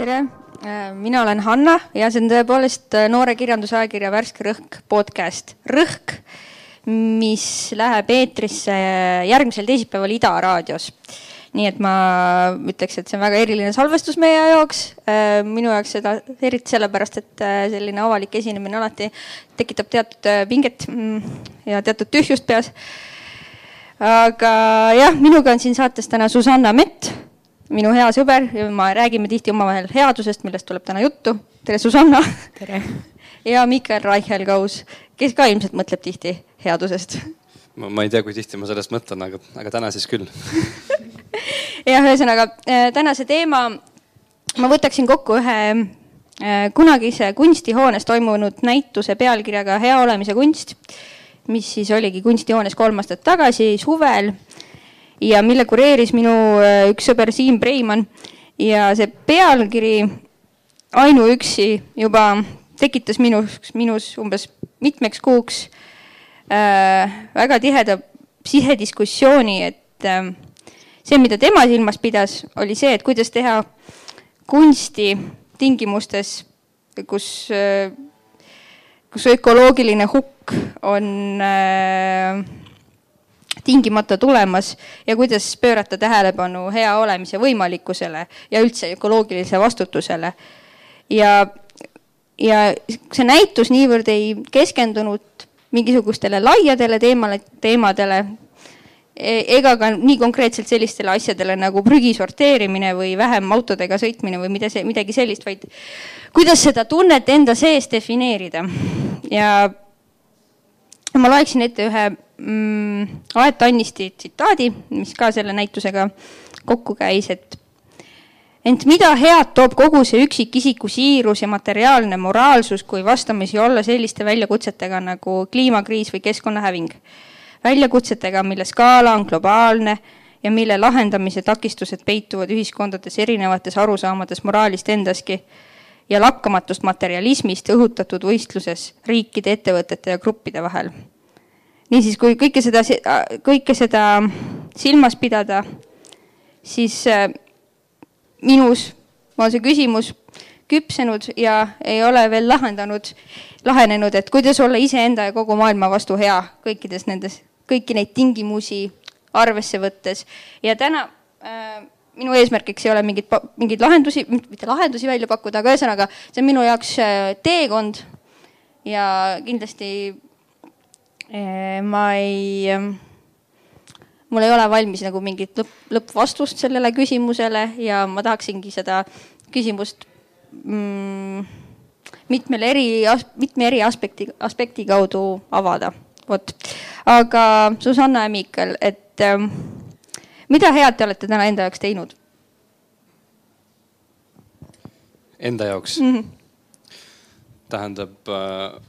tere, mina olen Hanna ja see on tõepoolest äh, noore kirjandusajakirja Värske Rõhk podcast. Rõhk, mis läheb eetrisse järgmisel teisipäeval Ida raadios. Nii et ma ütleks, et see on väga eriline salvestus meie jaoks, minu jaoks seda eriti sellepärast, et äh, selline avalik esinemine alati tekitab teatud äh, pinget mm, ja teatud tühjust peas. aga jah, minuga on siin saates täna Susanna Mett minu hea sõber ja me räägime tihti omavahel headusest, millest tuleb täna juttu. tere, Susanna. tere. ja Mikael Reichelgaus, kes ka ilmselt mõtleb tihti headusest. ma ei tea, kui tihti ma sellest mõtlen, aga, aga täna siis küll. jah, ühesõnaga äh, tänase teema, ma võtaksin kokku ühe äh, kunagise kunstihoones toimunud näituse pealkirjaga Hea olemise kunst, mis siis oligi kunstihoones kolm aastat tagasi suvel ja mille kureeris minu äh, üks sõber Siim Preimann. Ja see pealkiri ainuüksi juba tekitas minus, minus umbes mitmeks kuuks äh, väga tiheda sisediskussiooni, et äh, see, mida tema silmas pidas, oli see, et kuidas teha kunsti tingimustes, kus kus ökoloogiline hukk on äh, tingimata tulemas ja kuidas pöörata tähelepanu hea olemise võimalikkusele ja üldse ökoloogilise vastutusele. ja, ja see näitus niivõrd ei keskendunud mingisugustele laiadele teemale, teemadele ega ka nii konkreetselt sellistele asjadele nagu prügi sorteerimine või vähem autodega sõitmine või mida see, midagi sellist, vaid kuidas seda tunnet enda sees defineerida. ja ma loeksin ette ühe mm, Aet Annisti tsitaadi, mis ka selle näitusega kokku käis, et ent mida head toob kogu see üksikisiku siirus ja materiaalne moraalsus, kui vastamisi olla selliste väljakutsetega nagu kliimakriis või keskkonnahäving. Väljakutsetega, mille skaala on globaalne ja mille lahendamise takistused peituvad ühiskondades erinevates arusaamades moraalist endaski ja lakkamatust materialismist õhutatud võistluses riikide, ettevõtete ja gruppide vahel. Niisiis, kui kõike seda, kõike seda silmas pidada, siis äh, minus on see küsimus küpsenud ja ei ole veel lahendanud, lahenenud, et kuidas olla iseenda ja kogu maailma vastu hea kõikides nendes, kõiki neid tingimusi arvesse võttes. ja täna äh, minu eesmärgiks ei ole mingit, mingeid lahendusi, mitte lahendusi välja pakkuda, aga ühesõnaga, see on minu jaoks äh, teekond ja kindlasti Eh, ma ei, mul ei ole valmis nagu mingit lõpp, lõppvastust sellele küsimusele ja ma tahaksingi seda küsimust mm, mitmele eri, mitme eri aspekti, aspekti kaudu avada. Vot, aga Susanna ja Miikal, et ähm, mida head te olete täna enda jaoks teinud? Enda jaoks mm? -hmm. tähendab äh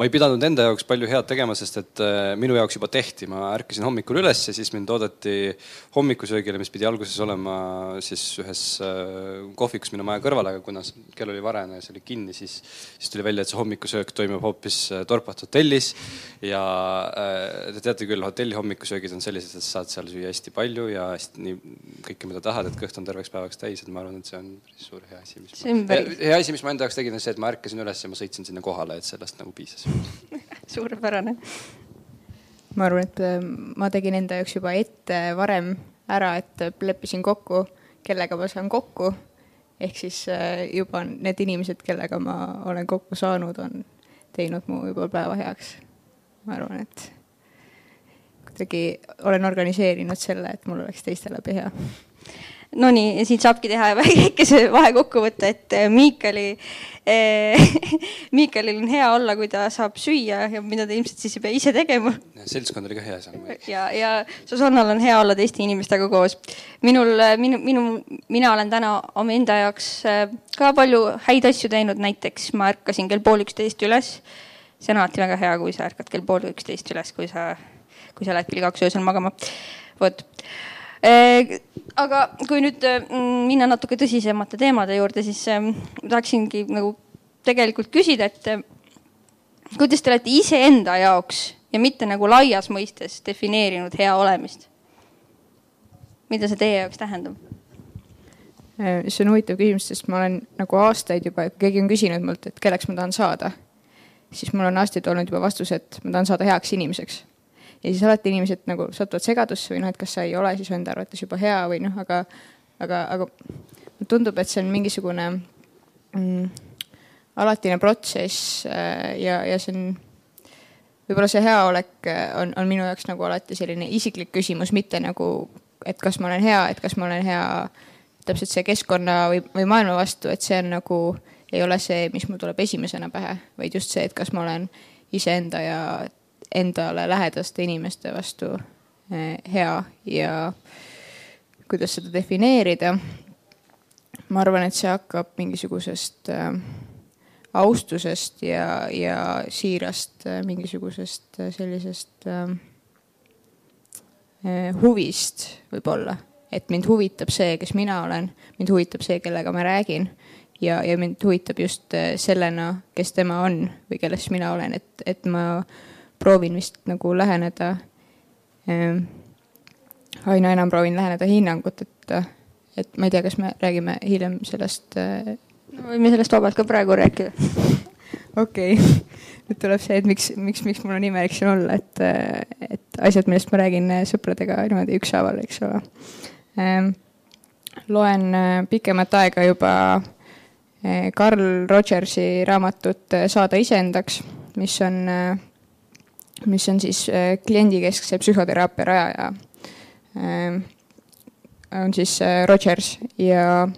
ma ei pidanud enda jaoks palju head tegema, sest et äh, minu jaoks juba tehti, ma ärkasin hommikul üles ja siis mind oodati hommikusöögile, mis pidi alguses olema siis ühes äh, kohvikus minu maja kõrval, aga kuna kell oli varajane ja see oli kinni, siis, siis tuli välja, et see hommikusöök toimub hoopis äh, Dorpat hotellis. ja te teate küll, hotelli hommikusöögid on sellised, et sa saad seal süüa hästi palju ja hästi nii kõike, mida tahad, et kõht on terveks päevaks täis, et ma arvan, et see on päris suur hea asi, mis ma, hea asi, mis ma enda jaoks tegin, on see, et ma ärkasin üles ja ma sõitsin sinna kohale, et sellest nagu piisas suurepärane. ma arvan, et äh, ma tegin enda jaoks juba ette varem ära, et leppisin kokku, kellega ma saan kokku. ehk siis äh, juba need inimesed, kellega ma olen kokku saanud, on teinud mu juba päeva heaks. ma arvan, et kuidagi olen organiseerinud selle, et mul oleks teiste läbi hea Nonii, siin saabki teha väikese vahekokkuvõtte, et äh, Miikali äh,, Miikalil on hea olla, kui ta saab süüa ja mida ta ilmselt siis ei pea ise tegema. seltskond oli ka hea seal. ja, ja Susannal on hea olla teiste inimestega koos. minul, äh, minu, minu, mina olen täna omaenda jaoks ka palju häid asju teinud, näiteks ma ärkasin kell pool üksteist üles. see on alati väga hea, kui sa ärkad kell pool üksteist üles, kui sa, kui sa lähed kell kaks öösel magama. vot aga kui nüüd mm, minna natuke tõsisemate teemade juurde, siis ähm, tahaksingi nagu tegelikult küsida, et äh, kuidas te olete iseenda jaoks ja mitte nagu laias mõistes defineerinud hea olemist? mida see teie jaoks tähendab? Äh, see on huvitav küsimus, sest ma olen nagu aastaid juba, kui keegi on küsinud mult, et kelleks ma tahan saada, siis mul on aastaid olnud juba vastus, et ma tahan saada heaks inimeseks ja siis alati inimesed nagu satuvad segadusse või noh, et kas sa ei ole siis enda arvates juba hea või noh, aga, aga, aga tundub, et see on mingisugune mm, alatine protsess äh, ja, ja see on, võib-olla see heaolek äh, on, on minu jaoks nagu alati selline isiklik küsimus, mitte nagu, et kas ma olen hea, et kas ma olen hea täpselt see keskkonna või, või maailma vastu, et see on nagu, ei ole see, mis mul tuleb esimesena pähe, vaid just see, et kas ma olen iseenda ja endale lähedaste inimeste vastu eh, hea ja kuidas seda defineerida. ma arvan, et see hakkab mingisugusest äh, austusest ja, ja siirast äh, mingisugusest sellisest huvist võib-olla, et mind huvitab see, kes mina olen, mind huvitab see, kellega ma räägin ja, ja mind huvitab just sellena, kes tema on või kellest mina olen, et, et ma äh, proovin vist nagu läheneda äh,, aina enam proovin läheneda hinnangut, et, et ma ei tea, kas me räägime hiljem sellest äh.... no võime sellest vabalt ka praegu rääkida. okei okay., nüüd tuleb see, et miks, miks, miks mul on imelik siin olla, et, et asjad, millest ma räägin sõpradega niimoodi ükshaaval, eks ole ähm,. loen äh, pikemat aega juba äh, Carl Rogersi raamatut äh, Saada iseendaks, mis on mis on siis äh, kliendikeskse psühhoteraapia rajaja. Ähm, on siis äh, Rogers ja,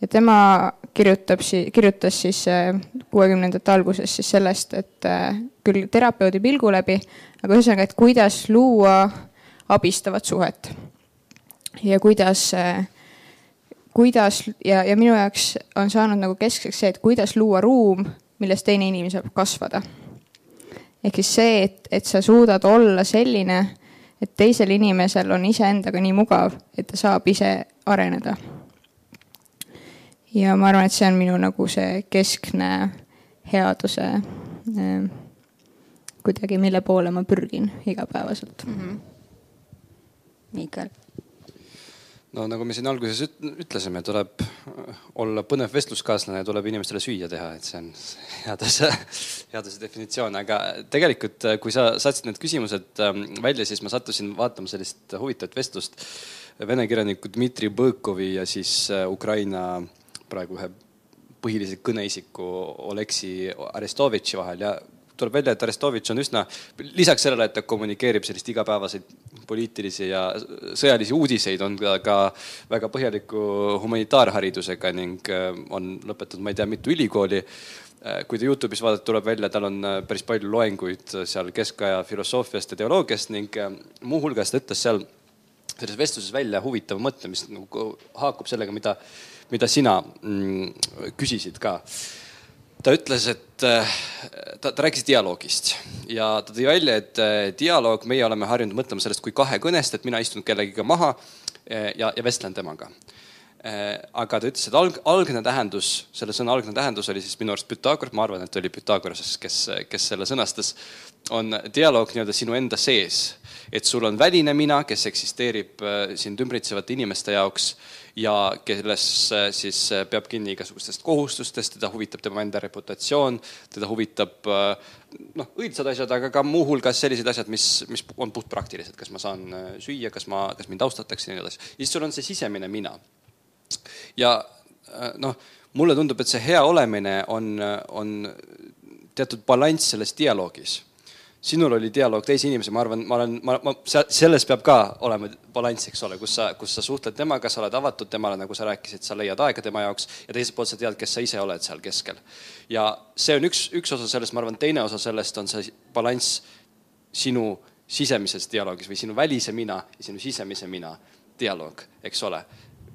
ja tema kirjutab, kirjutas siis äh, kuuekümnendate alguses siis sellest, et küll terapeudi pilgu läbi, aga ühesõnaga, et kuidas luua abistavat suhet. ja kuidas, kuidas ja, ja minu jaoks on saanud nagu keskseks see, et kuidas luua ruum, milles teine inimene saab kasvada ehk siis see, et, et sa suudad olla selline, et teisel inimesel on iseendaga nii mugav, et ta saab ise areneda. ja ma arvan, et see on minu nagu see keskne headuse äh, kuidagi, mille poole ma pürgin igapäevaselt mm. -hmm. Miikael no nagu me siin alguses ütlesime, tuleb olla põnev vestluskaaslane ja tuleb inimestele süüa teha, et see on headuse, headuse definitsioon, aga tegelikult, kui sa saatsid need küsimused ähm, välja, siis ma sattusin vaatama sellist huvitavat vestlust. Vene kirjaniku Dmitri Põõkovi ja siis äh, Ukraina praegu ühe põhilise kõneisiku Oleksi Arestovitši vahel. Ja tuleb välja, et Arestovitš on üsna, lisaks sellele, et ta kommunikeerib sellist igapäevaseid poliitilisi ja sõjalisi uudiseid, on ta ka väga põhjaliku humanitaarharidusega ning äh, on lõpetanud, ma ei tea, mitu ülikooli. Äh, kui te Youtube'is vaatate, tuleb välja, tal on äh, päris palju loenguid seal keskaja filosoofiast ja teoloogiast ning muuhulgas ta ütles seal selles vestluses välja huvitava mõtte, mis nagu haakub sellega, mida, mida sina mm, küsisid ka ta ütles, et äh, ta, ta rääkis dialoogist ja ta tõi välja, et äh, dialoog, meie oleme harjunud mõtlema sellest kui kahekõnest, et mina istun kellegiga maha äh, ja, ja vestlen temaga. aga ta ütles, et alg, algne tähendus, selle sõna algne tähendus oli siis minu arust Pythagoras, ma arvan, et oli Pythagoras, kes, kes selle sõnastas, on dialoog nii-öelda sinu enda sees. et sul on väline mina, kes eksisteerib sind ümbritsevate inimeste jaoks ja kes siis äh, peab kinni igasugustest kohustustest, teda huvitab tema enda reputatsioon, teda huvitab äh, noh, õilsad asjad, aga ka muuhulgas sellised asjad, mis, mis on puhtpraktilised, kas ma saan äh, süüa, kas ma, kas mind austatakse ja nii edasi. ja siis sul on see sisemine mina. ja noh, mulle tundub, et see hea olemine on, on teatud balanss selles dialoogis sinul oli dialoog teise inimesega, ma arvan, ma olen, ma, ma, selles peab ka olema balanss, eks ole, kus sa, kus sa suhtled temaga, sa oled avatud temale, nagu sa rääkisid, sa leiad aega tema jaoks ja teiselt poolt sa tead, kes sa ise oled seal keskel. ja see on üks, üks osa sellest, ma arvan, teine osa sellest on see balanss sinu sisemises dialoogis või sinu välise mina ja sinu sisemise mina dialoog, eks ole.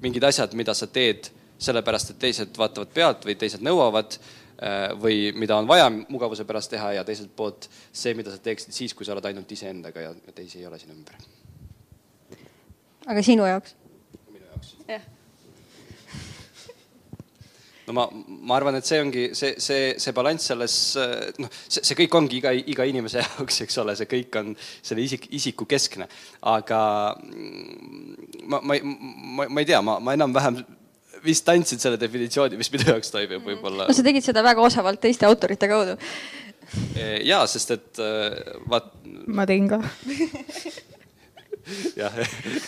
mingid asjad, mida sa teed sellepärast, et teised vaatavad pealt või teised nõuavad või mida on vaja mugavuse pärast teha ja teiselt poolt see, mida sa teeksid siis, kui sa oled ainult iseendaga ja teisi ei ole sinu ümber. aga sinu jaoks? minu jaoks. jah. no ma, ma arvan, et see ongi see, see, see balanss selles, noh, see, see kõik ongi iga, iga inimese jaoks, eks ole, see kõik on selle isik, isiku keskne. aga mm, ma, ma, ma, ma ei tea, ma, ma enam-vähem vist andsid selle definitsiooni, mis minu jaoks toimib võib-olla. no sa tegid seda väga osavalt teiste autorite kaudu. ja, sest et vaat. ma tegin ka jah.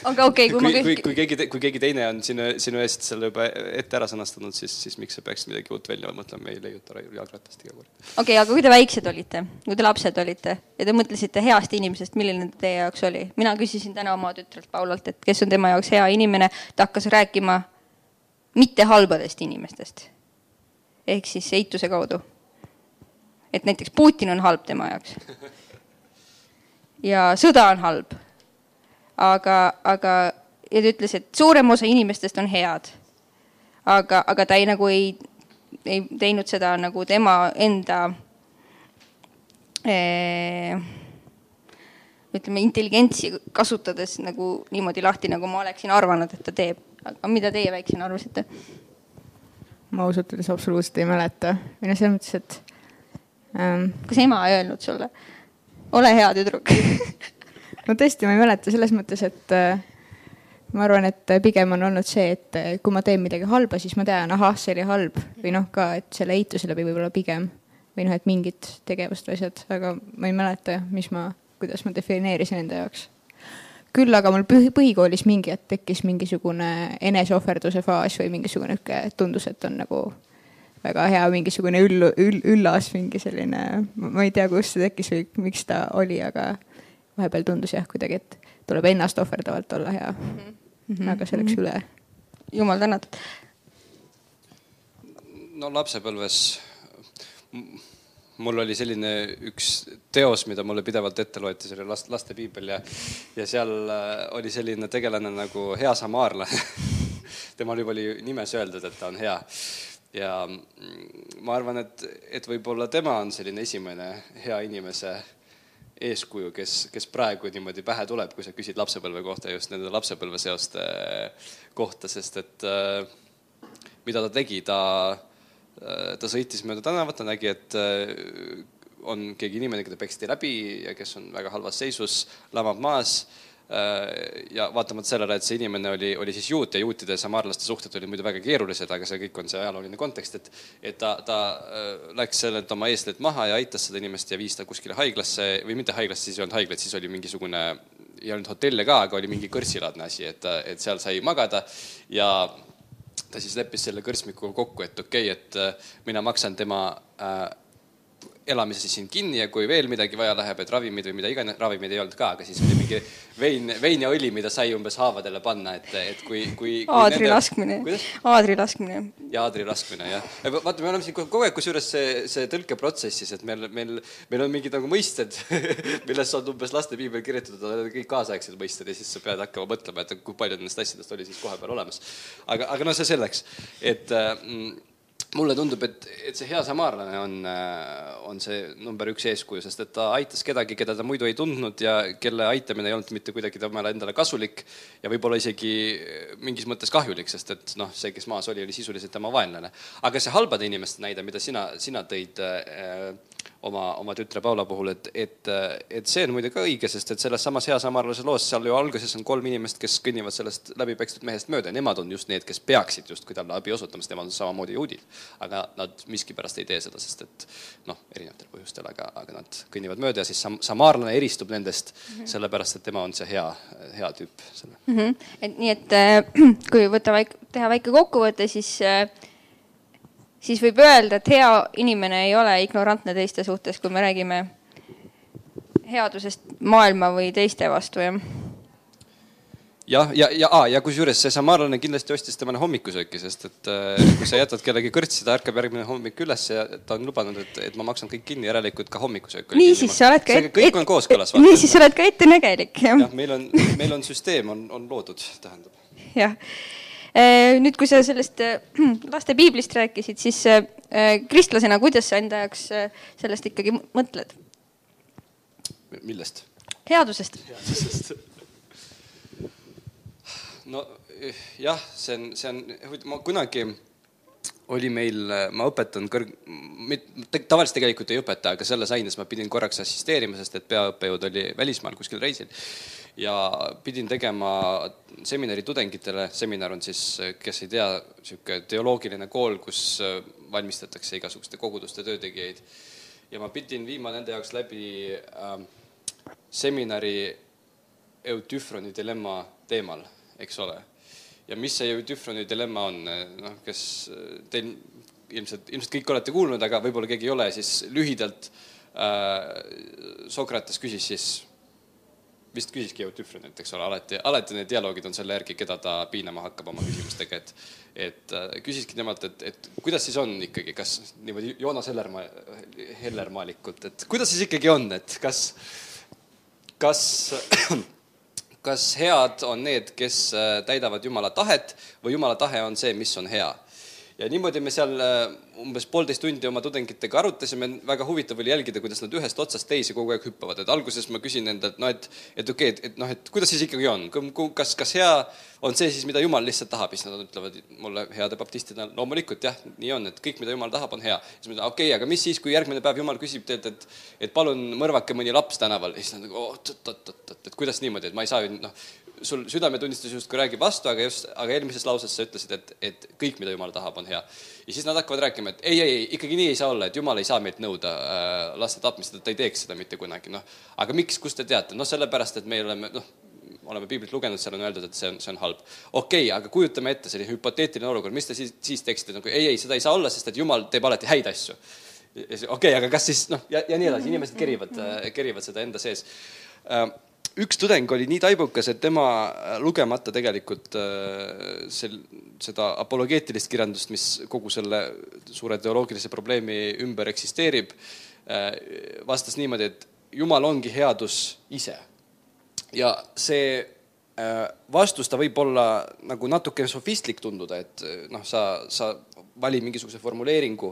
aga okei okay,, kui, kui ma kõik. kui, kui keegi, kui keegi teine on sinu, sinu eest selle juba ette ära sõnastanud, siis, siis miks sa peaksid midagi uut välja mõtlema, ei leiuta jalgratast iga kord. okei okay,, aga kui te väiksed olite, kui te lapsed olite ja te mõtlesite heast inimesest, milline ta teie jaoks oli? mina küsisin täna oma tütrelt Paulalt, et kes on tema jaoks hea inimene, ta hakkas rääkima mitte halbadest inimestest. ehk siis eituse kaudu. et näiteks Putin on halb tema jaoks. ja sõda on halb aga, aga ja ta ütles, et suurem osa inimestest on head. aga, aga ta ei nagu ei, ei teinud seda nagu tema enda ee, ütleme, intelligentsi kasutades nagu niimoodi lahti, nagu ma oleksin arvanud, et ta teeb. Aga mida teie väiksena arvasite? ma ausalt öeldes absoluutselt ei mäleta. Või noh, selles mõttes, et ähm.... kas ema ei öelnud sulle, ole hea tüdruk. No tõesti, ma ei mäleta selles mõttes, et äh, ma arvan, et pigem on olnud see, et äh, kui ma teen midagi halba, siis ma tean, ahah, see oli halb. Või noh, ka, et selle eituse läbi võib-olla pigem. Või noh, et mingid tegevust või asjad, aga ma ei mäleta, mis ma, kuidas ma defineerisin enda jaoks. Küll aga mul põhi, põhikoolis mingi hetk tekkis mingisugune eneseohverduse faas või mingisugune niisugune, tundus, et on nagu väga hea mingisugune üll, üll, üllas mingi selline, ma ei tea, kust see tekkis või miks ta oli, aga vahepeal tundus jah kuidagi, et tuleb ennast ohverdavalt olla hea mm. -hmm. aga see läks mm -hmm. üle. jumal tänatud. no lapsepõlves mul oli selline üks teos, mida mulle pidevalt ette loeti, see oli last, laste piibel ja, ja seal äh, oli selline tegelane nagu hea samaarlane temal juba oli nimes öeldud, et ta on hea. ja ma arvan, et, et võib-olla tema on selline esimene hea inimese eeskuju, kes, kes praegu niimoodi pähe tuleb, kui sa küsid lapsepõlve kohta just nende lapsepõlveseoste kohta, sest et äh, mida ta tegi, ta, äh, ta sõitis mööda tänavat, ta nägi, et äh, on keegi inimene, keda peksti läbi ja kes on väga halvas seisus, lamab maas Äh, ja vaatamata sellele, et see inimene oli, oli siis juut ja juutide ja samaarlaste suhted olid muidu väga keerulised, aga see kõik on see ajalooline kontekst, et, et ta, ta äh, läks sellelt oma eestleit maha ja aitas seda inimest ja viis ta kuskile haiglasse või mitte haiglasse, siis ei olnud haiglat, siis oli mingisugune, ei olnud hotelle ka, aga oli mingi kõrtsilaadne asi, et, et seal sai magada ja ta siis leppis selle kõrtsmikuga kokku, et okei okay,, et äh, mina maksan tema äh, elamise siis siin kinni ja kui veel midagi vaja läheb, et ravimid või mida iganes, ravimeid ei olnud ka, aga siis oli mingi vein, vein ja õli, mida sai umbes haavadele panna, et, et kui, kui, kui. aadri nende... laskmine. aadri laskmine. ja aadri laskmine jah. vaata, me oleme siin kogu aeg, kusjuures see, see tõlkeprotsessis, et meil, meil, meil on mingid nagu mõisted milles on umbes lastepiibel kirjutatud, need kõik kaasaegsed mõisted ja siis sa pead hakkama mõtlema, et kui palju nendest asjadest oli siis kohapeal olemas. aga, aga no see selleks, et mm, mulle tundub, et, et see hea samaarlane on, äh, on see number üks eeskuju, sest et ta aitas kedagi, keda ta muidu ei tundnud ja kelle aitamine ei olnud mitte kuidagi temale endale kasulik ja võib-olla isegi mingis mõttes kahjulik, sest et noh, see, kes maas oli, oli sisuliselt tema vaenlane. aga see halbade inimeste näide, mida sina, sina tõid äh, oma, oma tütre Paula puhul, et, et, et see on muide ka õige, sest et selles samas Hea samarlase loos, seal ju alguses on kolm inimest, kes kõnnivad sellest läbipekstud mehest mööda ja nemad on just need, kes peaksid justkui talle abi osutama, sest nemad on samamoodi juudid. aga nad miskipärast ei tee seda, sest et noh, erinevatel põhjustel, aga, aga nad kõnnivad mööda ja siis sam-, samaarlane eristub nendest mm -hmm. sellepärast, et tema on see hea, hea tüüp mm. -hmm. et nii, et äh, kui võtta väike, teha väike kokkuvõte, siis äh, siis võib öelda, et hea inimene ei ole ignorantne teiste suhtes, kui me räägime headusest maailma või teiste vastu, jah jah, ja, ja, ja, ja kusjuures see samaarlane kindlasti ostis temale hommikusööki, sest et äh, kui sa jätad kellegi kõrtsi, ta ärkab järgmine hommik üles ja ta on lubanud, et, et ma maksan kõik kinni, järelikult ka hommikusöök. niisiis, sa oled ka kõik on kooskõlas. niisiis, sa oled ka ettenägelik, jah. jah, meil on, meil on süsteem on, on loodud, tähendab. jah nüüd, kui sa sellest äh, laste piiblist rääkisid, siis äh, kristlasena, kuidas sa enda jaoks sellest ikkagi mõtled? millest? headusest. headusest no jah, see on, see on, ma kunagi oli meil, ma õpetan kõrg-, tavaliselt tegelikult ei õpeta, aga selles aines ma pidin korraks assisteerima, sest et peaõppejõud oli välismaal kuskil reisil. ja pidin tegema seminari tudengitele, seminar on siis, kes ei tea, niisugune teoloogiline kool, kus valmistatakse igasuguste koguduste töötegijaid. ja ma pidin viima nende jaoks läbi äh, seminari Eutüfroni dilemma teemal, eks ole ja mis see Eutüfroni dilemma on, noh, kes teil ilmselt, ilmselt kõik olete kuulnud, aga võib-olla keegi ei ole, siis lühidalt äh, Sokrates küsis siis, vist küsiski Eutüfronilt, eks ole, alati, alati need dialoogid on selle järgi, keda ta piinama hakkab oma küsimustega, et et äh, küsiski temalt, et, et kuidas siis on ikkagi, kas niimoodi Joonas Hellermaa, Hellermaalikult, et kuidas siis ikkagi on, et kas, kas kas head on need, kes äh, täidavad Jumala tahet või Jumala tahe on see, mis on hea. Ja niimoodi me seal äh, umbes poolteist tundi oma tudengitega arutasime, väga huvitav oli jälgida, kuidas nad ühest otsast teise kogu aeg hüppavad, et alguses ma küsin endalt, no et, et okei okay,, et noh, et kuidas siis ikkagi on, kas, kas hea on see siis, mida Jumal lihtsalt tahab, siis nad ütlevad mulle heade baptistidena, loomulikult jah, nii on, et kõik, mida Jumal tahab, on hea. siis ma ütlen, okei okay,, aga mis siis, kui järgmine päev Jumal küsib teilt, et, et palun mõrvake mõni laps tänaval, siis nad nagu oot-oot-oot-oot, et kuidas niimoodi, et ma ei saa ju noh sul südametunnistus justkui räägib vastu, aga just, aga eelmises lauses sa ütlesid, et, et kõik, mida Jumal tahab, on hea. ja siis nad hakkavad rääkima, et ei, ei, ikkagi nii ei saa olla, et Jumal ei saa meilt nõuda äh, laste tapmist, et ta ei teeks seda mitte kunagi, noh. aga miks, kust te teate? noh, sellepärast, et me oleme, noh, oleme piiblit lugenud, seal on öeldud, et see on, see on halb. okei okay,, aga kujutame ette selline hüpoteetiline olukord, mis te siis, siis teeksite nagu ei, ei, seda ei saa olla, sest et Jumal teeb alati häid asju. okei okay,, aga kas siis noh, ja, ja nii edasi, inimesed kerivad, kerivad seda enda sees äh, üks tudeng oli nii taibukas, et tema äh, lugemata tegelikult äh, sel, seda apologeetilist kirjandust, mis kogu selle suure teoloogilise probleemi ümber eksisteerib, äh, vastas niimoodi, et Jumal ongi headus ise. ja see vastus, ta võib olla nagu natuke sofistlik tunduda, et noh, sa, sa vali mingisuguse formuleeringu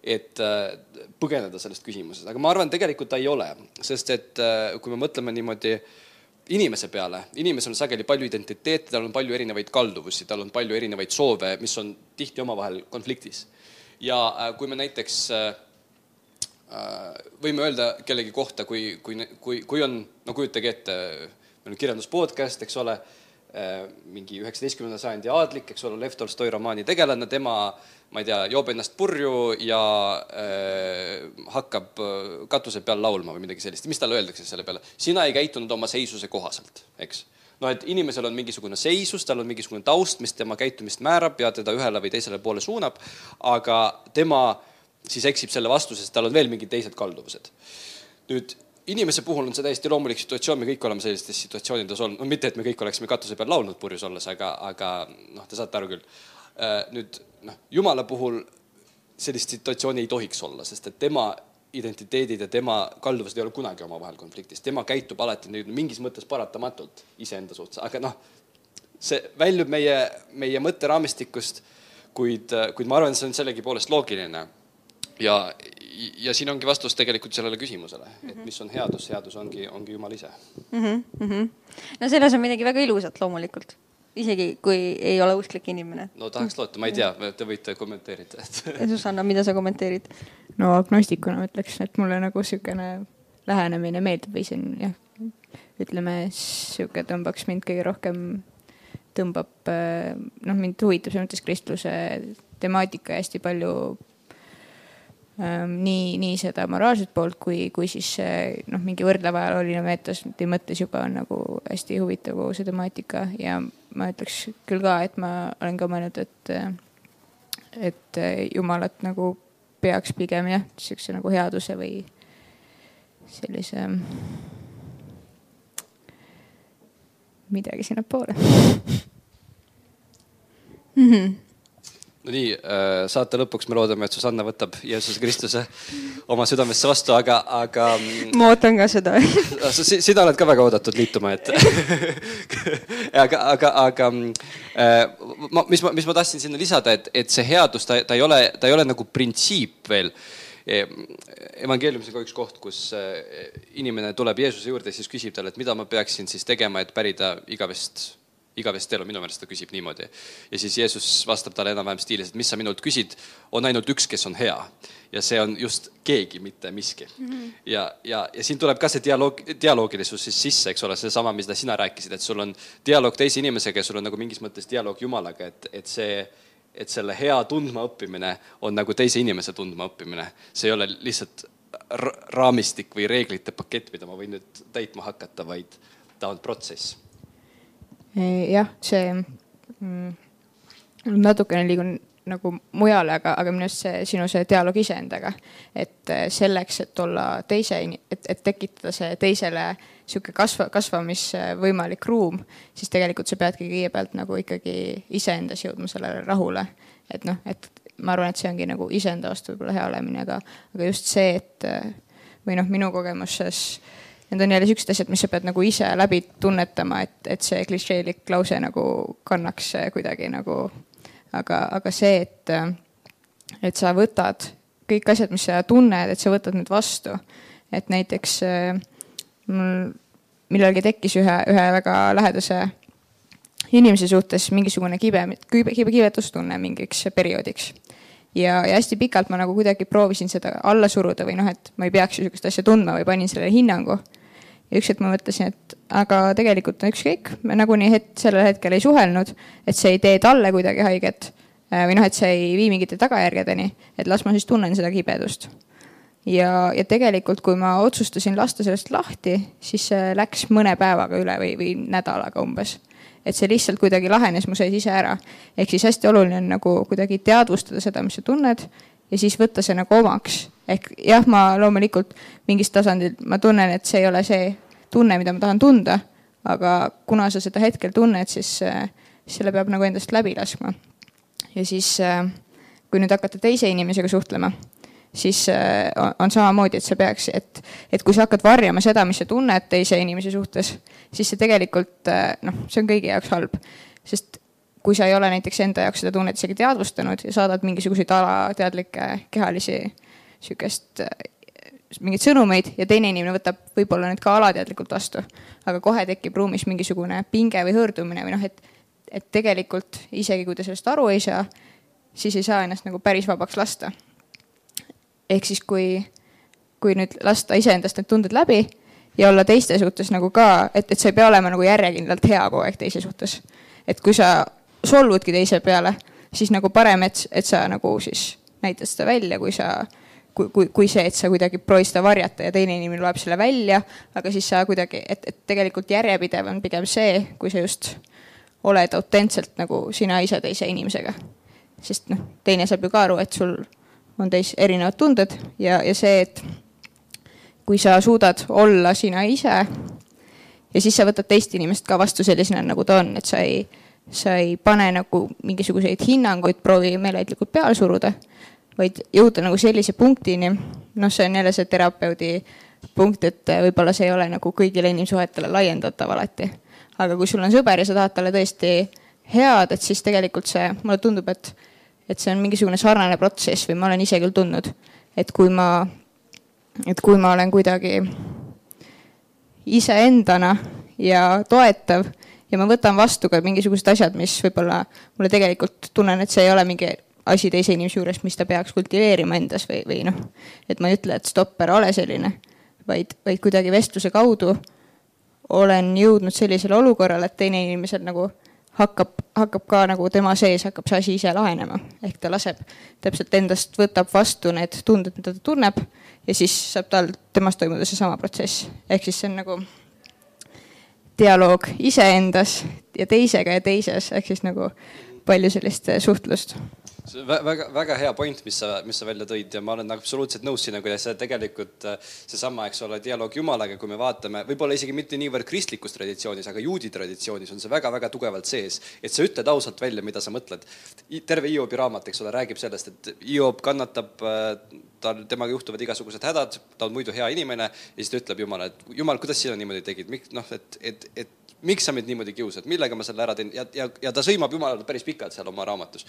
et äh, põgeneda sellest küsimusest, aga ma arvan, tegelikult ta ei ole, sest et äh, kui me mõtleme niimoodi inimese peale, inimesel on sageli palju identiteete, tal on palju erinevaid kalduvusi, tal on palju erinevaid soove, mis on tihti omavahel konfliktis. ja äh, kui me näiteks võime öelda kellegi kohta, kui, kui, kui, kui on, no kujutage ette, meil on kirjandus podcast, eks ole, mingi üheksateistkümnenda sajandi aadlik, eks ole, Lev Tolstoi romaani tegelane, tema äh, ma ei tea, joob ennast purju ja äh, hakkab äh, katuse peal laulma või midagi sellist. mis talle öeldakse selle peale? sina ei käitunud oma seisuse kohaselt, eks. no et inimesel on mingisugune seisus, tal on mingisugune taust, mis tema käitumist määrab ja teda ühele või teisele poole suunab, aga tema siis eksib selle vastu, sest tal on veel mingid teised kalduvused. nüüd inimese puhul on see täiesti loomulik situatsioon, me kõik oleme sellistes situatsioonides olnud, no mitte, et me kõik oleksime katuse peal laulnud purjus olles, aga, aga noh, te saate aru küll. Äh, nüüd noh, Jumala puhul sellist situatsiooni ei tohiks olla, sest et tema identiteedid ja tema kalduvused ei ole kunagi omavahel konfliktis, tema käitub alati nüüd mingis mõttes paratamatult iseenda suhtes, aga noh, see väljub meie, meie mõtteraamistikust, kuid, kuid ma arvan, see on sellegipoolest loogiline. ja, ja siin ongi vastus tegelikult sellele küsimusele, et mis on headus, headus ongi, ongi Jumal ise mm. -hmm. no selles on midagi väga ilusat loomulikult isegi kui ei ole usklik inimene. no tahaks loota, ma ei tea, te võite kommenteerida, et Susanna, mida sa kommenteerid? no agnostikuna ütleks, et mulle nagu niisugune lähenemine meeldib või see on jah, ütleme sihuke tõmbaks mind kõige rohkem, tõmbab noh, mind huvitab selles mõttes kristluse temaatika ja hästi palju nii, nii seda moraalset poolt kui, kui siis noh, mingi võrdleva ajalooline meetodi mõttes juba on nagu hästi huvitav kogu see temaatika ja ma ütleks küll ka, et ma olen ka mõelnud, et, et jumalat nagu peaks pigem jah, sihukese nagu headuse või sellise midagi sinnapoole mm. -hmm no nii, äh, saate lõpuks me loodame, et Susanna võtab Jeesuse Kristuse oma südamesse vastu, aga, aga. Mm, ma ootan ka seda sina oled ka väga oodatud liituma, et aga, aga, aga äh, ma, mis ma, mis ma tahtsin sinna lisada, et, et see headus, ta, ta ei ole, ta ei ole nagu printsiip veel e, evangeeliumis on ka üks koht, kus äh, inimene tuleb Jeesuse juurde ja siis küsib talle, et mida ma peaksin siis tegema, et pärida igavest igavesti elu, minu meelest ta küsib niimoodi. ja siis Jeesus vastab talle enam-vähem stiilis, et mis sa minult küsid, on ainult üks, kes on hea. ja see on just keegi, mitte miski mm. -hmm. ja, ja, ja siin tuleb ka see dialoog, dialoogilisus siis sisse, eks ole, seesama, mida sina rääkisid, et sul on dialoog teise inimesega ja sul on nagu mingis mõttes dialoog Jumalaga, et, et see et selle hea tundmaõppimine on nagu teise inimese tundmaõppimine. see ei ole lihtsalt raamistik või reeglite pakett, mida ma võin nüüd täitma hakata, vaid ta on protsess jah, see mm, natukene liigun nagu mujale, aga, aga minu arust see sinu see dialoog iseendaga, et eh, selleks, et olla teise, et, et tekitada see teisele sihuke kasva, kasvamisvõimalik ruum, siis tegelikult sa peadki kõigepealt nagu ikkagi iseendas jõudma sellele rahule. et noh, et ma arvan, et see ongi nagu iseenda vastu võib-olla hea olemine, aga, aga just see, et või noh, minu kogemuses need on jälle siuksed asjad, mis sa pead nagu ise läbi tunnetama, et, et see klišeelik lause nagu kannaks kuidagi nagu. aga, aga see, et, et sa võtad kõik asjad, mis sa tunned, et sa võtad need vastu. et näiteks mul millalgi tekkis ühe, ühe väga lähedase inimese suhtes mingisugune kibe, kibe, kibe, kibetustunne mingiks perioodiks ja, ja hästi pikalt ma nagu kuidagi proovisin seda alla suruda või noh, et ma ei peaks sihukest asja tundma või panin sellele hinnangu ja üks hetk ma mõtlesin, et aga tegelikult on ükskõik, me nagunii het-, sellel hetkel ei suhelnud, et see ei tee talle kuidagi haiget äh, või noh, et see ei vii mingite tagajärgedeni, et las ma siis tunnen seda kibedust. ja, ja tegelikult, kui ma otsustasin lasta sellest lahti, siis see läks mõne päevaga üle või, või nädalaga umbes. et see lihtsalt kuidagi lahenes mu sees ise ära. ehk siis hästi oluline on nagu kuidagi teadvustada seda, mis sa tunned ja siis võtta see nagu omaks. ehk jah, ma loomulikult mingist tasandil, ma tunnen, et see ei ole see tunne, mida ma tahan tunda, aga kuna sa seda hetkel tunned, siis äh, selle peab nagu endast läbi laskma. ja siis, äh, kui nüüd hakata teise inimesega suhtlema, siis äh, on samamoodi, et sa peaks, et, et kui sa hakkad varjama seda, mis sa tunned teise inimese suhtes, siis see tegelikult noh, see on kõigi jaoks halb, sest kui sa ei ole näiteks enda jaoks seda tunnet isegi teadvustanud ja saadad mingisuguseid alateadlikke kehalisi sihukest mingeid sõnumeid ja teine inimene võtab võib-olla need ka alateadlikult vastu. aga kohe tekib ruumis mingisugune pinge või hõõrdumine või noh, et, et tegelikult isegi kui ta sellest aru ei saa, siis ei saa ennast nagu päris vabaks lasta. ehk siis, kui, kui nüüd lasta iseendast need tunded läbi ja olla teiste suhtes nagu ka, et, et sa ei pea olema nagu järjekindlalt hea kogu aeg teise suhtes. et kui sa solvudki teise peale, siis nagu parem, et, et sa nagu siis näitad seda välja, kui sa, kui, kui, kui see, et sa kuidagi proovid seda varjata ja teine inimene loeb selle välja, aga siis sa kuidagi, et, et tegelikult järjepidev on pigem see, kui sa just oled autentselt nagu sina ise teise inimesega. sest noh, teine saab ju ka aru, et sul on teis erinevad tunded ja, ja see, et kui sa suudad olla sina ise ja siis sa võtad teist inimest ka vastu sellisena, nagu ta on, et sa ei sa ei pane nagu mingisuguseid hinnanguid, proovi meeleheitlikult peale suruda, vaid jõuda nagu sellise punktini, noh, see on jälle see terapeudi punkt, et võib-olla see ei ole nagu kõigile inimsuhetele laiendatav alati. aga kui sul on sõber ja sa tahad talle tõesti head, et siis tegelikult see, mulle tundub, et, et see on mingisugune sarnane protsess või ma olen ise küll tundnud, et kui ma, et kui ma olen kuidagi iseendana ja toetav ja ma võtan vastu ka mingisugused asjad, mis võib-olla mulle tegelikult tunnen, et see ei ole mingi asi teise inimese juures, mis ta peaks kultiveerima endas või, või noh, et ma ei ütle, et stopp, ära ole selline, vaid, vaid kuidagi vestluse kaudu olen jõudnud sellisele olukorrale, et teine inimesel nagu hakkab, hakkab ka nagu tema sees hakkab see asi ise lahenema. ehk ta laseb täpselt endast, võtab vastu need tunded, mida ta tunneb ja siis saab tal, temas toimuda seesama protsess. ehk siis see on nagu dialoog iseendas ja teisega ja teises, ehk siis nagu palju sellist suhtlust see on väga, väga hea point, mis sa, mis sa välja tõid ja ma olen absoluutselt nõus sinuga, kuidas see tegelikult seesama, eks ole, dialoog Jumalaga, kui me vaatame, võib-olla isegi mitte niivõrd kristlikus traditsioonis, aga juudi traditsioonis on see väga-väga tugevalt sees, et sa ütled ausalt välja, mida sa mõtled. terve Hiobi raamat, eks ole, räägib sellest, et Hiob kannatab, tal, temaga juhtuvad igasugused hädad, ta on muidu hea inimene ja siis ta ütleb Jumala, et Jumal, kuidas sina niimoodi tegid, miks noh, et, et, et miks sa mind niimoodi kiusad, millega ma selle ära teen ja, ja, ja ta sõimab Jumalat päris pikalt seal oma raamatus.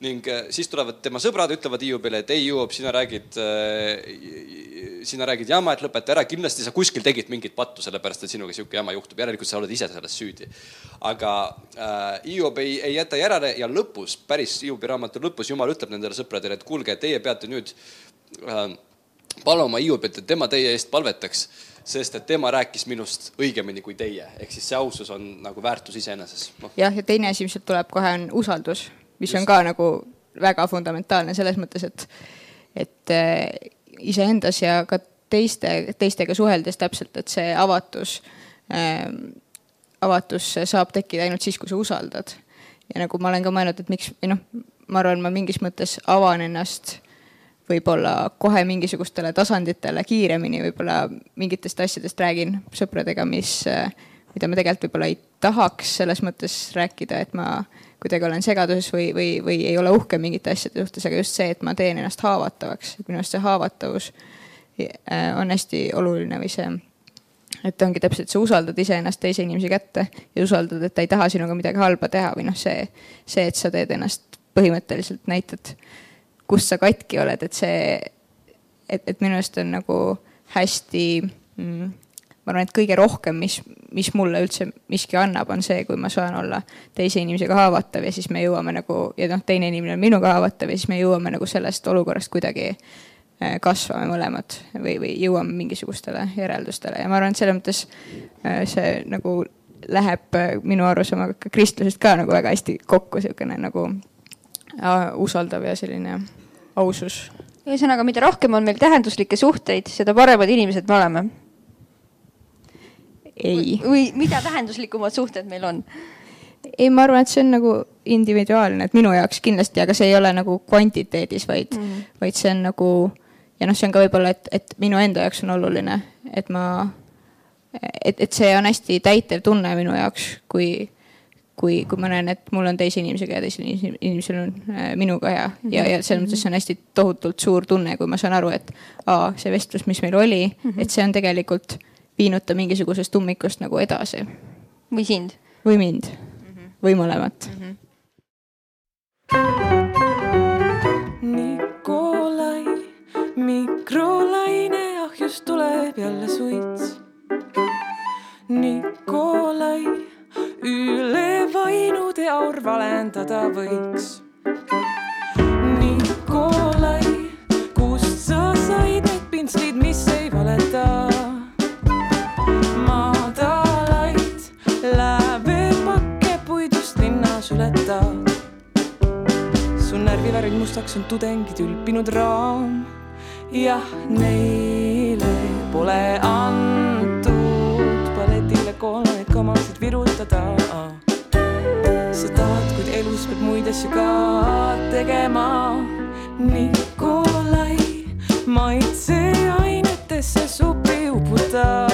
ning äh, siis tulevad tema sõbrad, ütlevad Hiiubile, et ei Hiiub, sina räägid äh, sina räägid jama, et lõpeta ära, kindlasti sa kuskil tegid mingit pattu, sellepärast et sinuga sihuke jama juhtub, järelikult sa oled ise selles süüdi. aga äh, Hiob ei, ei jäta järele ja lõpus, päris Hiobi raamatu lõpus Jumal ütleb nendele sõpradele, et kuulge, teie peate nüüd äh, paluma Hiobit, et tema teie eest palvetaks sest et tema rääkis minust õigemini kui teie, ehk siis see ausus on nagu väärtus iseeneses no.. jah, ja teine asi, mis sealt tuleb kohe, on usaldus, mis Just. on ka nagu väga fundamentaalne selles mõttes, et, et äh, iseendas ja ka teiste, teistega suheldes täpselt, et see avatus äh,, avatus saab tekkida ainult siis, kui sa usaldad. ja nagu ma olen ka mõelnud, et miks, või noh, ma arvan, ma mingis mõttes avan ennast võib-olla kohe mingisugustele tasanditele kiiremini, võib-olla mingitest asjadest räägin sõpradega, mis, mida ma tegelikult võib-olla ei tahaks selles mõttes rääkida, et ma kuidagi olen segaduses või, või, või ei ole uhke mingite asjade suhtes, aga just see, et ma teen ennast haavatavaks, et minu arust see haavatavus äh, on hästi oluline või see, et ongi täpselt, sa usaldad iseennast teise inimese kätte ja usaldad, et ta ei taha sinuga midagi halba teha või noh, see, see, et sa teed ennast põhimõtteliselt näitad kus sa katki oled, et see, et, et minu arust on nagu hästi mm, ma arvan, et kõige rohkem, mis, mis mulle üldse miski annab, on see, kui ma saan olla teise inimesega haavatav ja siis me jõuame nagu ja noh, teine inimene on minuga haavatav ja siis me jõuame nagu sellest olukorrast kuidagi äh, kasvame mõlemad või, või jõuame mingisugustele järeldustele. Ja ma arvan, et selles mõttes äh, see nagu läheb äh, minu arusaamaga kristlusest ka nagu väga hästi kokku, niisugune nagu usaldav ja selline ausus. ühesõnaga, mida rohkem on meil tähenduslikke suhteid, seda paremad inimesed me oleme. ei. või mida tähenduslikumad suhted meil on? ei, ma arvan, et see on nagu individuaalne, et minu jaoks kindlasti, aga see ei ole nagu kvantiteedis, vaid mm, -hmm. vaid see on nagu ja noh, see on ka võib-olla, et, et minu enda jaoks on oluline, et ma, et, et see on hästi täitev tunne minu jaoks, kui kui, kui ma näen, et mul on teise inimesega ja teisel inimesel on äh, minuga hea ja, ja selles mõttes see on hästi tohutult suur tunne, kui ma saan aru, et aa, see vestlus, mis meil oli mm, -hmm. et see on tegelikult viinud ta mingisugusest ummikust nagu edasi. või sind. või mind mm -hmm. või mõlemat mm. -hmm. Nikolai, mikrolaine ahjust tuleb jälle suits. Nikolai üle vainude aur valendada võiks. Nikolai, kust sa said need pintslid, mis ei valeta? madalaid lävepakke puidust linna suletad. su närvivärvid mustaks on tudengid ülpinud raam. jah, neile pole balletile kamasid virutada sa tahad, kuid elus pead muid asju ka tegema. Nikolai, maitseainetesse supi uputad.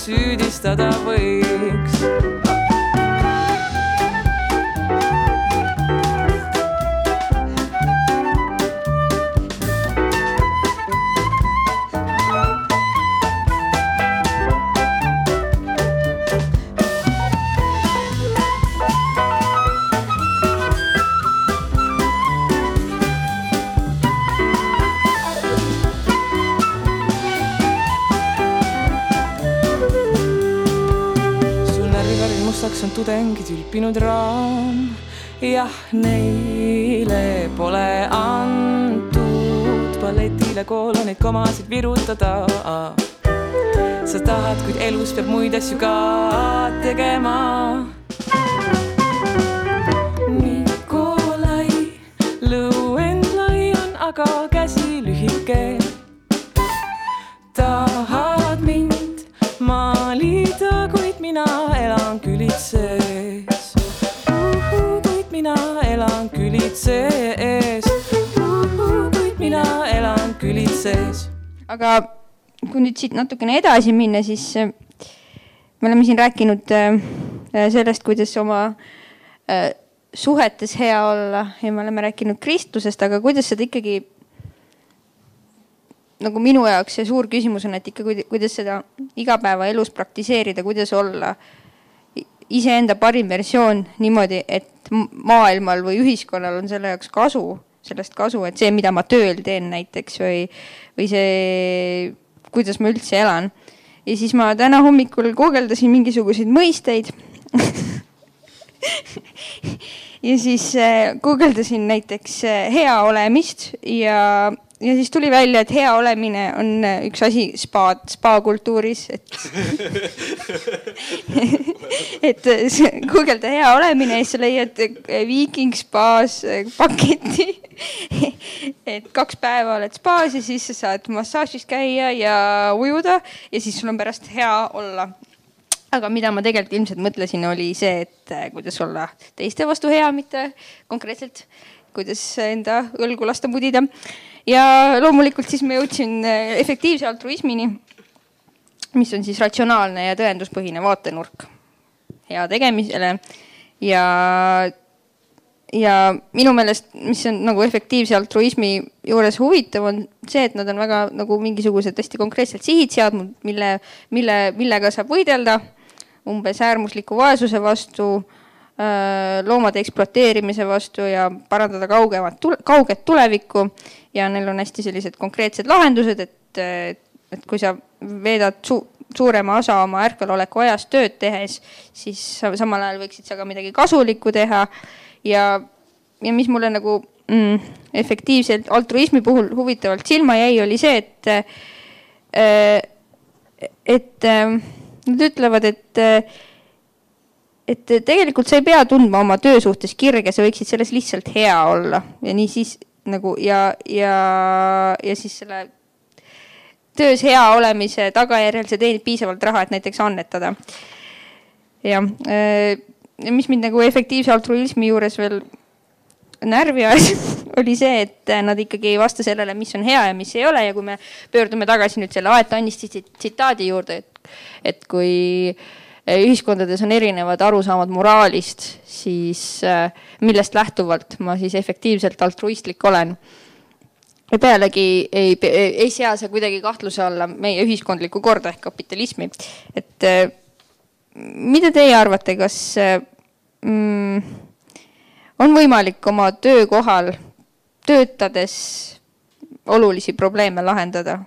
Süüdistada võiks. Neile pole antud balletile kooloneid komasid virutada. sa tahad, kuid elus peab muid asju ka tegema. Kui nüüd siit natukene edasi minna, siis äh, me oleme siin rääkinud äh, sellest, kuidas oma äh, suhetes hea olla ja me oleme rääkinud Kristlusest, aga kuidas seda ikkagi nagu minu jaoks see suur küsimus on, et ikka kuidas seda igapäevaelus praktiseerida, kuidas olla iseenda parim versioon niimoodi, et maailmal või ühiskonnal on selle jaoks kasu, sellest kasu, et see, mida ma tööl teen näiteks või, või see, kuidas ma üldse elan. ja siis ma täna hommikul guugeldasin mingisuguseid mõisteid ja siis äh, guugeldasin näiteks äh, hea olemist ja ja siis tuli välja, et hea olemine on äh, üks asi spa, spa-kultuuris, et et guugelda hea olemine ja siis sa leiad äh, Viiking spaas äh, paketi. Et kaks päeva oled spaas ja siis sa saad massaažis käia ja ujuda ja siis sul on pärast hea olla. Aga mida ma tegelikult ilmselt mõtlesin, oli see, et kuidas olla teiste vastu hea, mitte konkreetselt kuidas enda õlgu lasta mudida ja loomulikult siis ma jõudsin äh, efektiivse altruismini, mis on siis ratsionaalne ja tõenduspõhine vaatenurk hea tegemisele. Ja ja minu meelest, mis on nagu efektiivse altruismi juures huvitav, on see, et nad on väga nagu mingisugused hästi konkreetsed sihid seadnud, mille, mille, millega saab võidelda umbes äärmusliku vaesuse vastu, loomade ekspluateerimise vastu ja parandada kaugemat, kauget tulevikku ja neil on hästi sellised konkreetsed lahendused, et, et kui sa veedad su suurema osa oma ärkveloleku ajast tööd tehes, siis samal ajal võiksid sa ka midagi kasulikku teha. ja, ja mis mulle nagu mm, efektiivselt altruismi puhul huvitavalt silma jäi, oli see, et, et nad ütlevad, et et tegelikult sa ei pea tundma oma töö suhtes kirge, sa võiksid selles lihtsalt hea olla ja nii siis nagu ja, ja, ja siis selle töös hea olemise tagajärjel sa teenid piisavalt raha, et näiteks annetada. jah, äh, mis mind nagu efektiivse altruismi juures veel närvi ajas, oli see, et nad ikkagi ei vasta sellele, mis on hea ja mis ei ole ja kui me pöördume tagasi nüüd selle Aet Annisti tsitaadi juurde, et, et kui äh, ühiskondades on erinevad arusaamad moraalist, siis äh, millest lähtuvalt ma siis efektiivselt altruistlik olen. ja pealegi ei, ei, sea see kuidagi kahtluse alla meie ühiskondlikku korda ehk kapitalismi. et äh, mida teie arvate, kas äh, mm, on võimalik oma töökohal töötades olulisi probleeme lahendada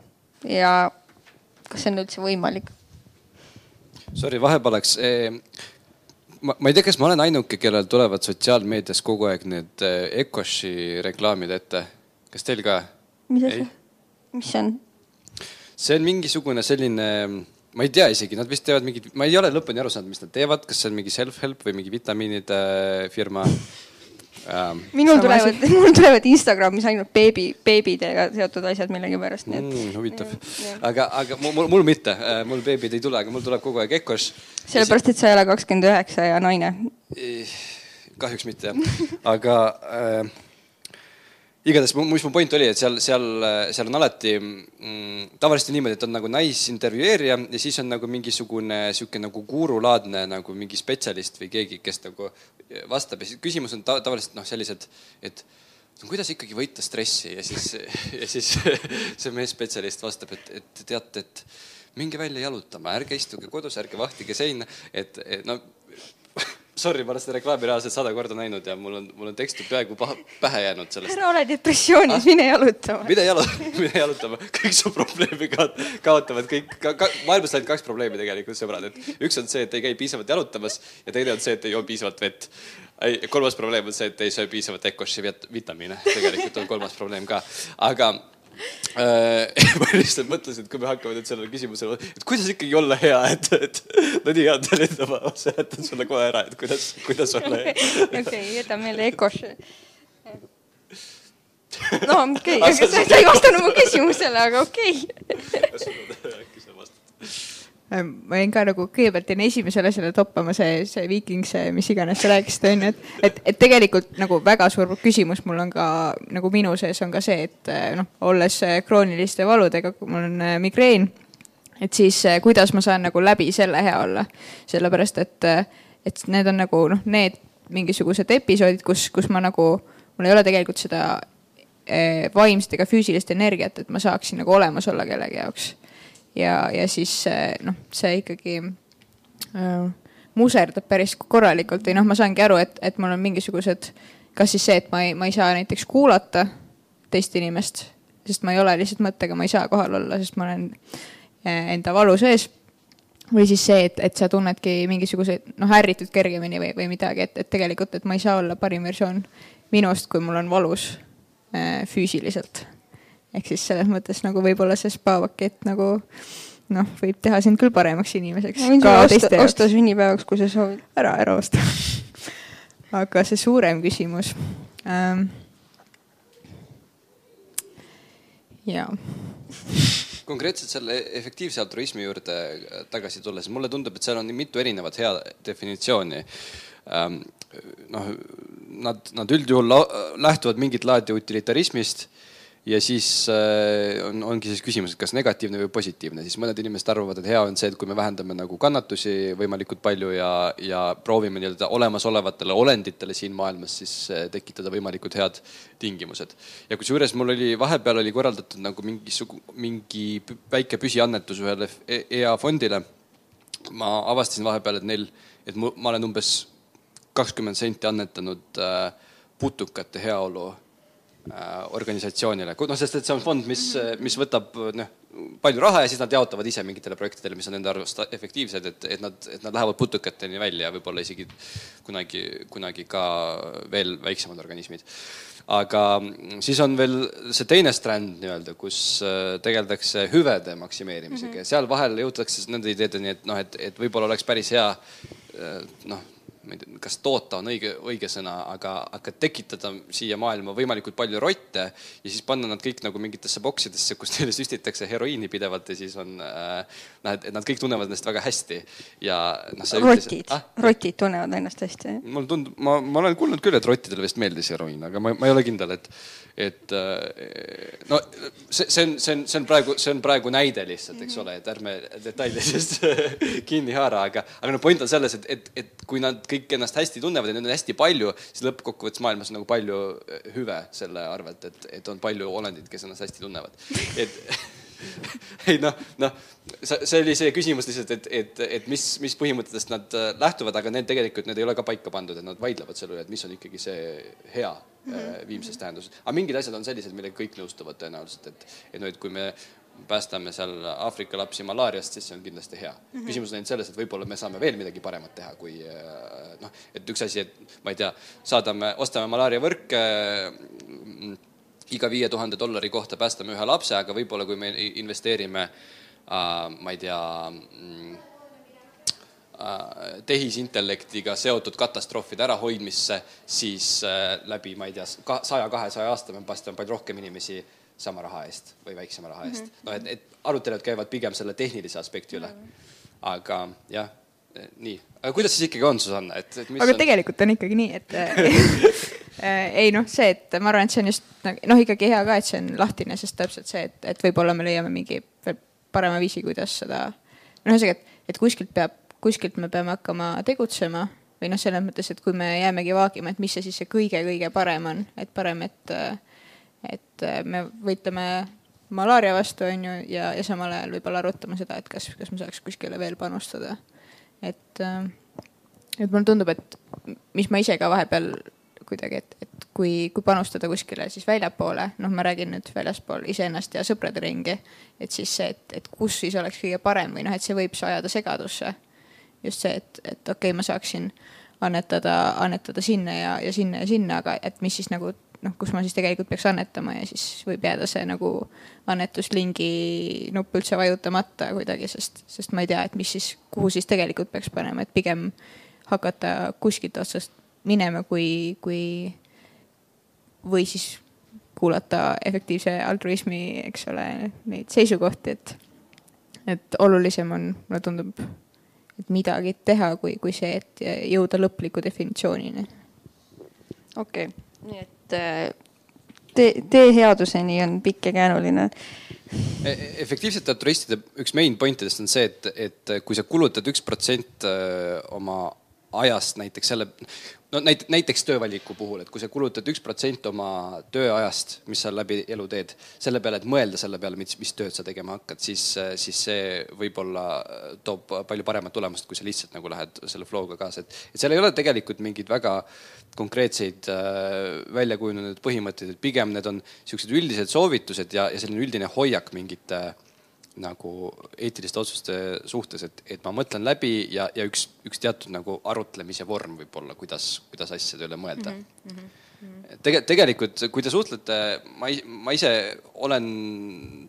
ja kas see on üldse võimalik? Sorry, vahepalaks eh, ma, ma ei tea, kas ma olen ainuke, kellel tulevad sotsiaalmeedias kogu aeg need Ecoshi reklaamid ette. kas teil ka? mis asi? mis see on? see on mingisugune selline, ma ei tea isegi, nad vist teevad mingit, ma ei ole lõpuni aru saanud, mis nad teevad, kas see on mingi self-help või mingi vitamiinide firma ähm,. minul tulevad, mul tulevad Instagramis ainult beebi, beebidega seotud asjad millegipärast, nii et mm,. huvitav, aga, aga mul, mul mitte, äh, mul beebid ei tule, aga mul tuleb kogu aeg Ecos. sellepärast, et sa ei ole kakskümmend üheksa ja naine. kahjuks mitte jah, aga äh, igatahes, mis mu point oli, et seal, seal, seal on alati mm, tavaliselt niimoodi, et on nagu naisintervjueerija ja siis on nagu mingisugune sihuke nagu gurulaadne nagu mingi spetsialist või keegi, kes nagu vastab. Ja siis küsimus on ta, tavaliselt noh, sellised, et no kuidas ikkagi võita stressi? Ja siis, ja siis see meesspetsialist vastab, et, et teate, et minge välja jalutama, ärge istuge kodus, ärge vahtige seina, et, et no Sorry, ma olen seda reklaami reaalselt sada korda näinud ja mul on, mul on tekst peaaegu paha, pähe jäänud sellest. ära ole depressioonis ah,, mine jalutama. mine jalu-, mine jalutama, kõik su probleemi kaotavad kõik ka,, ka, maailmas on ainult kaks probleemi tegelikult, sõbrad, et üks on see, et ei käi piisavalt jalutamas ja teine on see, et ei joo piisavalt vett. kolmas probleem on see, et ei söö piisavalt Ecoshi vitamiine, tegelikult on kolmas probleem ka, aga ma lihtsalt mõtlesin, et kui me hakkame nüüd sellele küsimusele, et kuidas ikkagi olla hea, et, et no nii on, nüüd ma seletan sulle kohe ära, et kuidas, kuidas olla hea. okei, jäta meelde Ecos. no okei okay., sa ei vastanud mu küsimusele, aga okei okay. Äh, ma jäin ka nagu kõigepealt jäin esimesele asjale toppama see, see Viiking, see mis iganes sa rääkisid, onju, et, et, et tegelikult nagu väga suur küsimus mul on ka nagu minu sees on ka see, et äh, noh, olles äh, krooniliste valudega, mul on migreen, et siis kuidas ma saan nagu läbi selle hea olla, sellepärast et, et need on nagu noh, need mingisugused episoodid, kus, kus ma nagu, mul ei ole tegelikult seda vaimset ega füüsilist energiat, et ma saaksin nagu olemas olla kellegi jaoks. Ja, ja siis noh, see ikkagi äh, muserdab päris korralikult või noh, ma saangi aru, et, et mul on mingisugused, kas siis see, et ma ei, ma ei saa näiteks kuulata teist inimest, sest ma ei ole lihtsalt mõttega, ma ei saa kohal olla, sest ma olen eh, enda valu sees või siis see, et, et sa tunnedki mingisuguseid noh, ärritud kergemini või, või midagi, et, et tegelikult, et ma ei saa olla parim versioon minust, kui mul on valus äh, füüsiliselt. Ehk siis selles mõttes nagu võib-olla see spaapakett nagu noh, võib teha sind küll paremaks inimeseks. osta, osta sünnipäevaks, kui sa soovid. ära, ära osta aga see suurem küsimus ähm,. jaa konkreetselt selle efektiivse altruismi juurde äh, tagasi tulles, mulle tundub, et seal on mitu erinevat hea definitsiooni. Ähm, noh, nad, nad üldjuhul lähtuvad mingit laadi utilitarismist ja siis äh, on, ongi siis küsimus, et kas negatiivne või positiivne, siis mõned inimesed arvavad, et hea on see, et kui me vähendame nagu kannatusi võimalikult palju ja, ja proovime nii-öelda olemasolevatele olenditele siin maailmas siis äh, tekitada võimalikult head tingimused. ja kusjuures mul oli vahepeal oli korraldatud nagu mingisugune, mingi väike püsiannetus ühele EA fondile. ma avastasin vahepeal, et neil, et ma olen umbes kakskümmend senti annetanud äh, putukate heaolu organisatsioonile, noh, sest et see on fond, mis, mis võtab noh, palju raha ja siis nad jaotavad ise mingitele projektidele, mis on nende arvates efektiivsed, et, et nad, et nad lähevad putukateni välja ja võib-olla isegi kunagi, kunagi ka veel väiksemad organismid. aga siis on veel see teine strand nii-öelda, kus äh, tegeldakse hüvede maksimeerimisega mm -hmm. ja seal vahel jõutakse nende ideedeni, et noh, et, et võib-olla oleks päris hea äh, noh ma ei tea, kas toota on õige, õige sõna, aga, aga tekitada siia maailma võimalikult palju rotte ja siis panna nad kõik nagu mingitesse boksidesse, kus neile süstitakse heroiini pidevalt ja siis on äh,, noh, et nad kõik tunnevad ennast väga hästi ja noh. rotid ah?, rotid tunnevad ennast hästi. mulle tundub, ma, ma olen kuulnud küll, et rottidele vist meeldis heroiin, aga ma, ma ei ole kindel, et, et äh, no see, see on, see on, see on praegu, see on praegu näide lihtsalt, eks ole, et ärme detailidest kinni haara, aga, aga no point on selles, et, et, et kui nad kõik ennast hästi tunnevad ja neid on hästi palju, siis lõppkokkuvõttes maailmas on nagu palju eh, hüve selle arvelt, et, et on palju olendid, kes ennast hästi tunnevad. et ei noh, noh, see oli see küsimus lihtsalt, et, et, et mis, mis põhimõtetest nad äh, lähtuvad, aga need tegelikult, need ei ole ka paika pandud, et nad vaidlevad selle üle, et mis on ikkagi see hea mm -hmm. viimses tähenduses. aga mingid asjad on sellised, millega kõik nõustuvad tõenäoliselt, et, et noh, et kui me päästame seal Aafrika lapsi malaariast, siis see on kindlasti hea mm. -hmm. küsimus on ainult selles, et võib-olla me saame veel midagi paremat teha, kui äh, noh, et üks asi, et ma ei tea, saadame, ostame malaariavõrke mm, iga viie tuhande dollari kohta päästame ühe lapse, aga võib-olla kui me investeerime äh,, ma ei tea mm, äh, tehisintellektiga seotud katastroofide ärahoidmisse, siis äh, läbi, ma ei tea, saja, kahesaja aasta me päästame palju rohkem inimesi sama raha eest või väiksema raha eest mm. -hmm. noh, et, et arutelud käivad pigem selle tehnilise aspekti üle mm. -hmm. aga jah, nii, aga kuidas siis ikkagi on, Susanna, et, et aga on... tegelikult on ikkagi nii, et äh, ei noh, see, et ma arvan, et see on just noh, ikkagi hea ka, et see on lahtine, sest täpselt see, et, et võib-olla me leiame mingi veel parema viisi, kuidas seda noh, ühesõnaga, et, et kuskilt peab, kuskilt me peame hakkama tegutsema või noh, selles mõttes, et kui me jäämegi vaagima, et mis see siis see kõige-kõige parem on, et parem, et äh, et äh, me võitleme malaaria vastu, on ju, ja, ja samal ajal võib-olla arutama seda, et kas, kas me saaks kuskile veel panustada. et, äh, et mulle tundub, et mis ma ise ka vahepeal kuidagi, et, et kui, kui panustada kuskile siis väljapoole, noh, ma räägin nüüd väljaspool iseennast ja sõprade ringi, et siis see, et, et kus siis oleks kõige parem või noh, et see võib ajada segadusse. just see, et, et okei okay,, ma saaksin annetada, annetada sinna ja, ja sinna ja sinna, aga et mis siis nagu noh, kus ma siis tegelikult peaks annetama ja siis võib jääda see nagu annetuslingi nupp üldse vajutamata kuidagi, sest, sest ma ei tea, et mis siis, kuhu siis tegelikult peaks panema, et pigem hakata kuskilt otsast minema, kui, kui või siis kuulata efektiivse altruismi, eks ole, neid seisukohti, et, et olulisem on, mulle tundub, et midagi teha, kui, kui see, et jõuda lõpliku definitsioonini. okei okay., nii et et tee, tee headuseni on pikk ja käänuline. E, e, efektiivsete altruistide üks main point idest on see, et, et kui sa kulutad üks protsent äh, oma ajast näiteks selle, no näit-, näiteks töövaliku puhul, et kui sa kulutad üks protsent oma tööajast, mis sa läbi elu teed, selle peale, et mõelda selle peale, mis, mis tööd sa tegema hakkad, siis, siis see võib-olla toob palju paremat tulemust, kui sa lihtsalt nagu lähed selle flow'ga kaasa, et, et seal ei ole tegelikult mingeid väga konkreetseid äh, välja kujunenud põhimõtteid, et pigem need on niisugused üldised soovitused ja, ja selline üldine hoiak mingite äh, nagu eetiliste otsuste suhtes, et, et ma mõtlen läbi ja, ja üks, üks teatud nagu arutlemise vorm võib-olla, kuidas, kuidas asjade üle mõelda mm. -hmm. Tege-, tegelikult, kui te suhtlete, ma, ma ise olen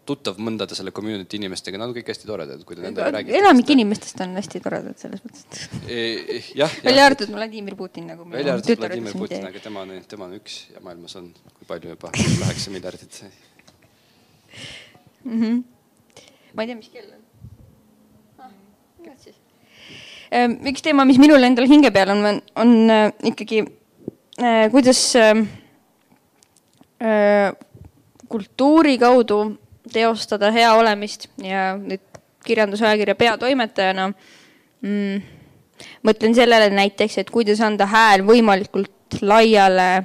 tuttav mõndade selle community inimestega, nad on kõik hästi toredad, kui te nendega räägite. enamik inimestest on hästi toredad selles mõttes, et e,. jah. välja arvatud Vladimir Putin nagu. välja arvatud Vladimir Putin, aga tema on, tema on üks ja maailmas on, kui palju juba, kaheksa miljardit mm. -hmm ma ei tea, mis kell on ah,. siis. Ehm, üks teema, mis minul endal hinge peal on, on, äh, ikkagi äh, kuidas äh, äh, kultuuri kaudu teostada hea olemist ja nüüd kirjandusajakirja peatoimetajana mm, mõtlen sellele näiteks, et kuidas anda hääl võimalikult laiale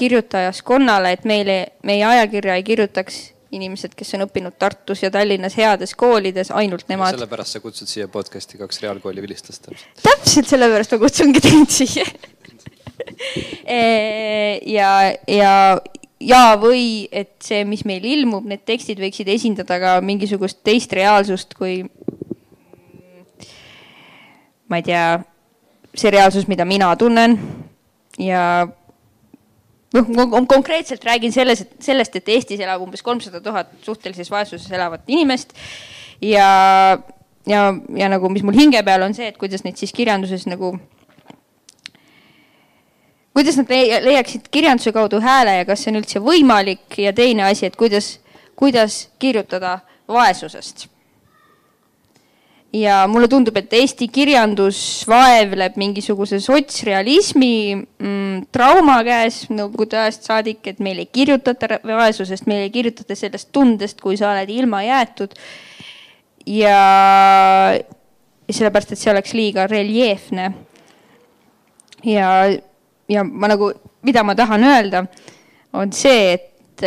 kirjutajaskonnale, et meile, meie ajakirja ei kirjutaks inimesed, kes on õppinud Tartus ja Tallinnas heades koolides, ainult nemad. sellepärast sa kutsud siia podcast'i kaks reaalkooli vilistlast täpselt. täpselt sellepärast ma kutsungi teid siia e, ja, ja, ja või et see, mis meil ilmub, need tekstid võiksid esindada ka mingisugust teist reaalsust kui ma ei tea, see reaalsus, mida mina tunnen ja noh, konkreetselt räägin selles, et sellest, et Eestis elab umbes kolmsada tuhat suhtelises vaesuses elavat inimest ja, ja, ja nagu, mis mul hinge peal on see, et kuidas neid siis kirjanduses nagu, kuidas nad leiaksid kirjanduse kaudu hääle ja kas see on üldse võimalik ja teine asi, et kuidas, kuidas kirjutada vaesusest ja mulle tundub, et Eesti kirjandus vaevleb mingisuguse sotsrealismi mm, trauma käes nõukogude ajast saadik, et meil ei kirjutata vaesusest, meil ei kirjutata sellest tundest, kui sa oled ilma jäetud. ja sellepärast, et see oleks liiga reljeefne. ja, ja ma nagu, mida ma tahan öelda, on see, et,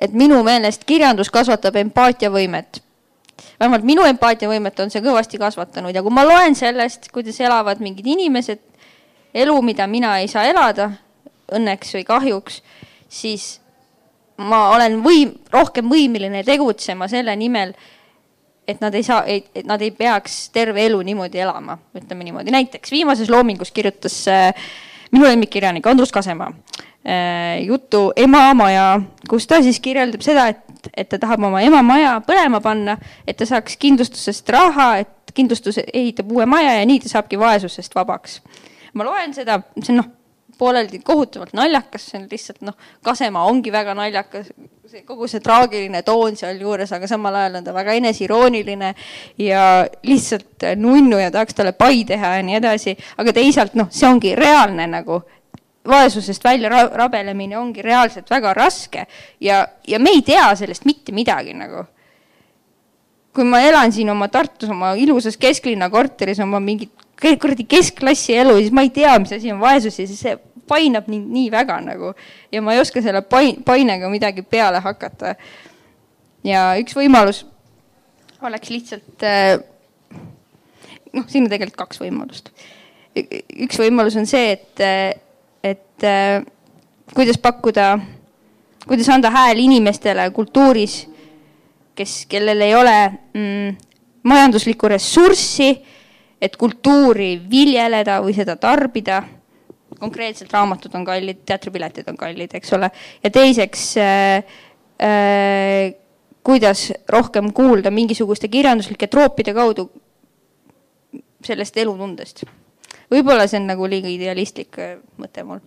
et minu meelest kirjandus kasvatab empaatiavõimet vähemalt minu empaatiavõimet on see kõvasti kasvatanud ja kui ma loen sellest, kuidas elavad mingid inimesed elu, mida mina ei saa elada, õnneks või kahjuks, siis ma olen võim-, rohkem võimeline tegutsema selle nimel, et nad ei saa, et nad ei peaks terve elu niimoodi elama, ütleme niimoodi. näiteks viimases Loomingus kirjutas äh, minu lemmikkirjanik Andrus Kasemaa äh, jutu Ema maja, kus ta siis kirjeldab seda, et et ta tahab oma ema maja põlema panna, et ta saaks kindlustusest raha, et kindlustus ehitab uue maja ja nii ta saabki vaesusest vabaks. ma loen seda, see on noh, pooleldi kohutavalt naljakas, see on lihtsalt noh, Kasemaa ongi väga naljakas, see kogu see traagiline toon sealjuures, aga samal ajal on ta väga eneseirooniline ja lihtsalt nunnu ja tahaks talle pai teha ja nii edasi, aga teisalt noh, see ongi reaalne nagu vaesusest välja rabelemine ongi reaalselt väga raske ja, ja me ei tea sellest mitte midagi nagu. kui ma elan siin oma Tartus oma ilusas kesklinna korteris oma mingit kuradi keskklassi elu, siis ma ei tea, mis asi on vaesus ja siis see painab nii, nii väga nagu ja ma ei oska selle pain, painega midagi peale hakata. ja üks võimalus oleks lihtsalt äh, noh, siin on tegelikult kaks võimalust. üks võimalus on see, et äh, et äh, kuidas pakkuda, kuidas anda hääl inimestele kultuuris, kes, kellel ei ole mm, majanduslikku ressurssi, et kultuuri viljeleda või seda tarbida. konkreetselt raamatud on kallid, teatripiletid on kallid, eks ole. ja teiseks äh, äh, kuidas rohkem kuulda mingisuguste kirjanduslike troopide kaudu sellest elutundest võib-olla see on nagu liiga idealistlik äh, mõte mul.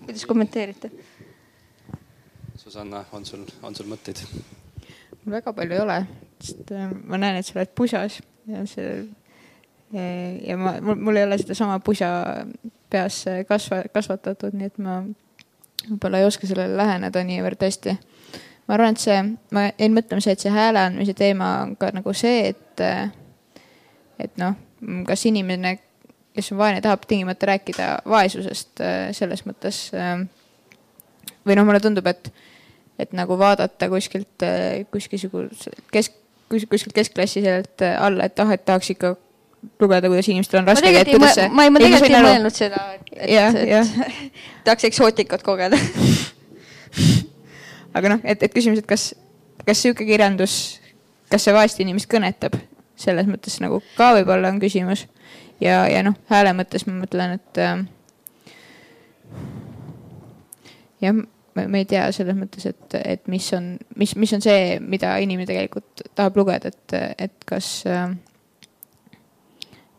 kuidas kommenteerite? Susanna, on sul, on sul mõtteid? mul väga palju ei ole, sest äh, ma näen, et sa oled pusas ja see äh, ja ma, mul, mul ei ole sedasama pusa peas kasva, kasvatatud, nii et ma võib-olla ei oska sellele läheneda niivõrd hästi ma arvan, et see, ma jäin mõtlema see, et see hääle andmise teema on ka nagu see, et, et noh, kas inimene, kes on vaene, tahab tingimata rääkida vaesusest äh, selles mõttes. äh, või noh, mulle tundub, et, et nagu vaadata kuskilt, kuskilsuguse kesk, kuskilt keskklassi äh, alla, et ah, et tahaks ikka lugeda, kuidas inimestel on raske. tegelikult ei mõelnud, ma ei, ma tegelikult ei mõelnud seda, et, et, et tahaks eksootikat kogeda aga noh, et, et küsimus, et kas, kas sihuke kirjandus, kas see vaest inimest kõnetab, selles mõttes nagu ka võib-olla on küsimus. ja, ja noh, hääle mõttes ma mõtlen, et äh, jah, ma ei tea selles mõttes, et, et mis on, mis, mis on see, mida inimene tegelikult tahab lugeda, et, et kas äh,